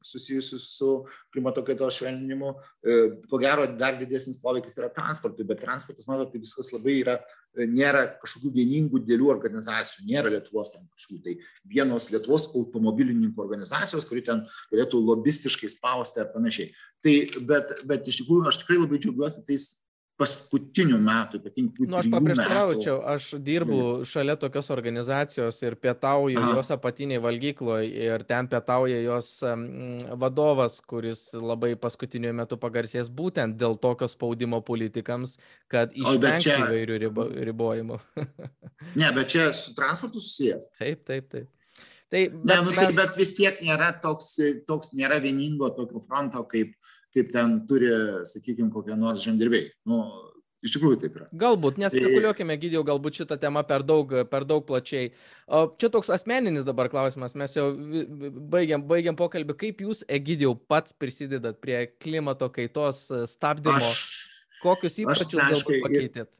susijusių su klimato kaitos švelninimu. E, ko gero, dar didesnis poveikis yra transportui, bet transportas, manote, tai viskas labai yra, nėra kažkokių vieningų dėlių organizacijų, nėra Lietuvos ten kažkokių tai vienos Lietuvos automobilininkų organizacijos, kuri ten galėtų lobistiškai spausti ar panašiai. Tai, bet, bet iš tikrųjų aš tikrai labai džiaugiuosi tais paskutinių metų, ypatingai. Nu, aš paprieštaraučiau, aš dirbu šalia tokios organizacijos ir pietauju Aha. jos apatiniai valgykloje ir ten pietauja jos vadovas, kuris labai paskutiniu metu pagarsės būtent dėl tokio spaudimo politikams, kad išvengti čia... įvairių ribo, ribojimų. ne, bet čia su transportu susijęs. Taip, taip, taip. Tai, bet, ne, nu, tai, mes... bet vis tiek nėra toks, toks nėra vieningo tokio fronto, kaip, kaip ten turi, sakykime, kokie nors žemdirbiai. Nu, Iš tikrųjų taip yra. Galbūt, nespekuliuokime, gydėjau, galbūt šitą temą per daug, per daug plačiai. Čia toks asmeninis dabar klausimas, mes jau baigiam, baigiam pokalbį. Kaip jūs, Egidijau, pats prisidedat prie klimato kaitos stabdymo? Aš, Kokius įpročius galbūt pakeitėt?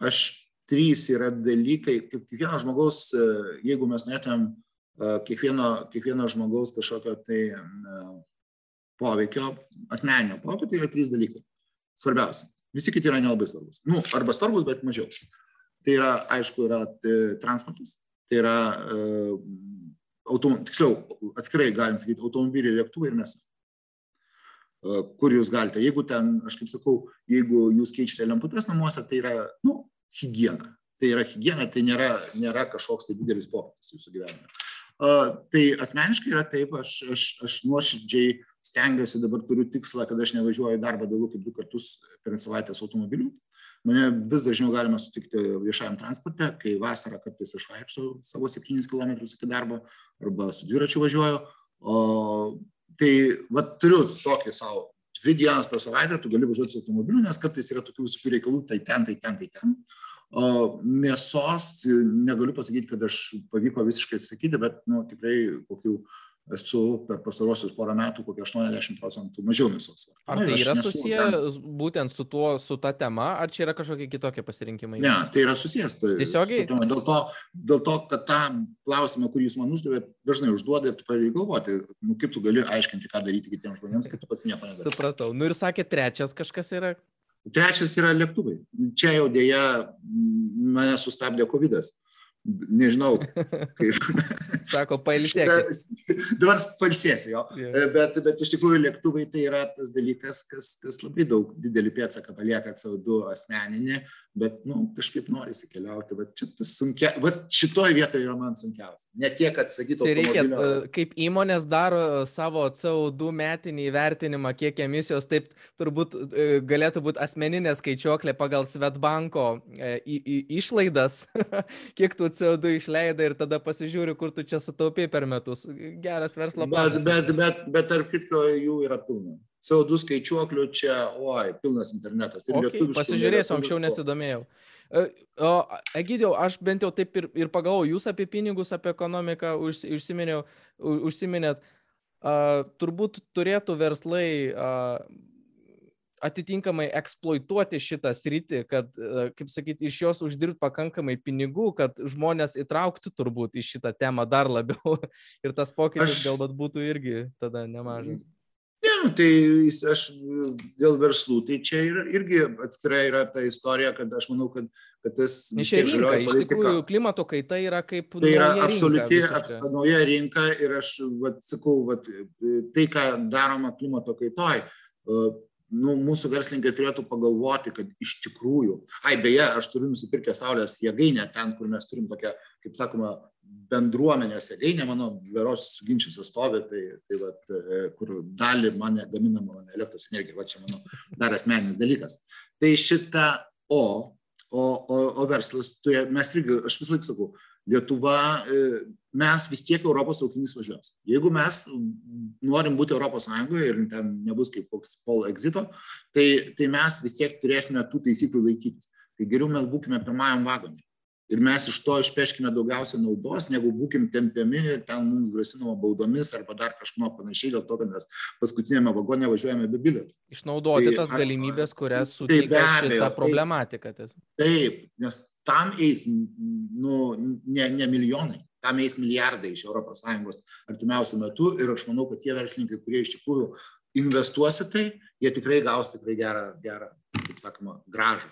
Aš trys yra dalykai, kaip kiekvieno žmogaus, jeigu mes netum kiekvieno, kiekvieno žmogaus kažkokio tai poveikio, asmeninio poveikio, tai yra trys dalykai. Svarbiausia. Visi kiti yra nelabai svarbus. Nu, arba svarbus, bet mažiau. Tai yra, aišku, yra e, transportas, tai yra, e, autom, tiksliau, atskirai galim sakyti, automobiliai, lėktuvai ir mes. Kur jūs galite, jeigu ten, aš kaip sakau, jeigu jūs keičiate lemputės namuose, tai yra, nu, higiena. Tai yra higiena, tai nėra, nėra kažkoks tai didelis pokytis jūsų gyvenime. Uh, tai asmeniškai yra taip, aš, aš, aš nuoširdžiai stengiuosi dabar turiu tikslą, kad aš nevažiuoju į darbą daugiau kaip du kartus per savaitės automobiliu. Mane vis dažniau galima sutikti viešajam transporte, kai vasarą kartais aš vaikščiau savo 7 km iki darbo arba su dviračiu važiuoju. O, tai va, turiu tokį savo dvi dienas per savaitę, tu gali važiuoti su automobiliu, nes kartais yra tokių visokių reikalų, tai ten, tai ten, tai ten. O mėsos negaliu pasakyti, kad aš pavyko visiškai atsakyti, bet nu, tikrai kokių esu per pastarosius porą metų kokie 80 procentų mažiau mėsos. Ar tai yra susiję ten... būtent su, tuo, su ta tema, ar čia yra kažkokie kitokie pasirinkimai? Ne, tai yra susijęs. Tai, Tiesiogiai? Su, dėl, to, dėl to, kad tą klausimą, kurį jūs man uždavėt, dažnai užduoda ir tu pradėjai galvoti, nu, kaip tu gali aiškinti, ką daryti kitiems žmonėms, kai tu pats nieko nedarai. Supratau. Nu ir sakė, trečias kažkas yra. Trečias yra lėktuvai. Čia jau dėja mane sustabdė COVID. -as nežinau, kaip. Sako, pailsėkit. Dabar pailsėsiu jo. Yeah. Bet, bet iš tikrųjų lėktuvai tai yra tas dalykas, kas, kas labai daug didelį pėdsaką palieka CO2 asmeninį, bet, na, nu, kažkaip norisi keliauti. Bet čia tas sunkia, bet šitoje vietoje yra man sunkiausia. Ne tiek, kad sakytų, tai reikia, automobilio... kaip įmonės daro savo CO2 metinį įvertinimą, kiek emisijos, taip turbūt e, galėtų būti asmeninė skaičiuoklė pagal Svetbanko e, išlaidas, kiek tų CO2 išleidai ir tada pasižiūri, kur tu čia sutaupiai per metus. Geras verslo planas. Bet, bet, bet, bet tarp kitko jų yra pilna. CO2 skaičiuoklių čia, oi, pilnas internetas. Ir okay, pasižiūrėsiu, anksčiau nesidomėjau. E, o, Egidėjau, aš bent jau taip ir, ir pagalvojau, jūs apie pinigus, apie ekonomiką užsiminėt. Uh, turbūt turėtų verslai uh, atitinkamai eksploituoti šitą sritį, kad, e, kaip sakyti, iš jos uždirbti pakankamai pinigų, kad žmonės įtrauktų turbūt į šitą temą dar labiau ir tas pokytis aš... galbūt būtų irgi tada nemažas. Ne, tai aš dėl verslų, tai čia ir, irgi atskirai yra ta istorija, kad aš manau, kad, kad tas... Iš rinka, iš tikrųjų, klimato kaita yra kaip... Tai yra absoliuti ats, nauja rinka ir aš vat, sakau, vat, tai, ką daroma klimato kaitoj, nu, mūsų verslininkai turėtų pagalvoti, kad iš tikrųjų, ai beje, aš turiu nusipirkę Saulės jėgainę ten, kur mes turim tokią, kaip sakoma, bendruomenės jėgainė, mano veros ginčiuose stovi, tai, tai vat, e, kur dalį mane gaminama elektros energija, va čia mano dar asmeninis dalykas. Tai šitą O, o, o, o verslas, turė, mes irgi, aš vis laik sakau, Lietuva, e, mes vis tiek Europos traukinys važiuos. Jeigu mes norim būti Europos Sąjungoje ir ten nebus kaip koks pol exito, tai, tai mes vis tiek turėsime tų taisyklių laikytis. Tai geriau mes būkime pirmajam vagonui. Ir mes iš to išpeškime daugiausia naudos, negu būkim tempiami ten mums grasinama baudomis arba dar kažkuo panašiai, dėl to, kad mes paskutinėme vagone važiuojame be bilietų. Išnaudoti tai, tas galimybės, kurias suteikia tai šitą problematiką. Taip, taip, nes tam eis nu, ne, ne milijonai, tam eis milijardai iš ES artimiausiu metu ir aš manau, kad tie verslininkai, kurie iš tikrųjų investuos į tai, jie tikrai gaus tikrai gerą, gerą kaip sakoma, gražą.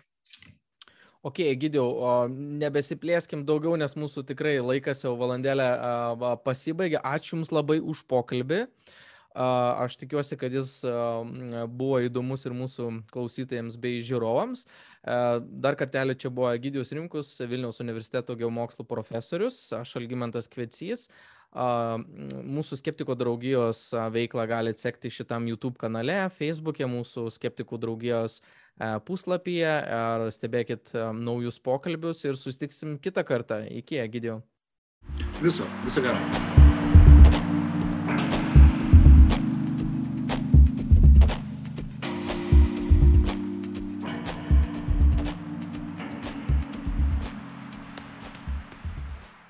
Ok, Gidiau, nebesiplėskim daugiau, nes mūsų tikrai laikas jau valandėlę pasibaigė. Ačiū Jums labai už pokalbį. Aš tikiuosi, kad jis buvo įdomus ir mūsų klausytojams bei žiūrovams. Dar kartelį čia buvo Gidijus Rimkus, Vilniaus universiteto geomokslų profesorius, aš Algymantas Kvecys. Mūsų skeptiko draugijos veiklą galite sekti šitam YouTube kanale, Facebook'e, mūsų skeptikų draugijos puslapyje ar stebėkit naujus pokalbius ir sustiksim kitą kartą. Iki, Egidijau. Viso, viso gero.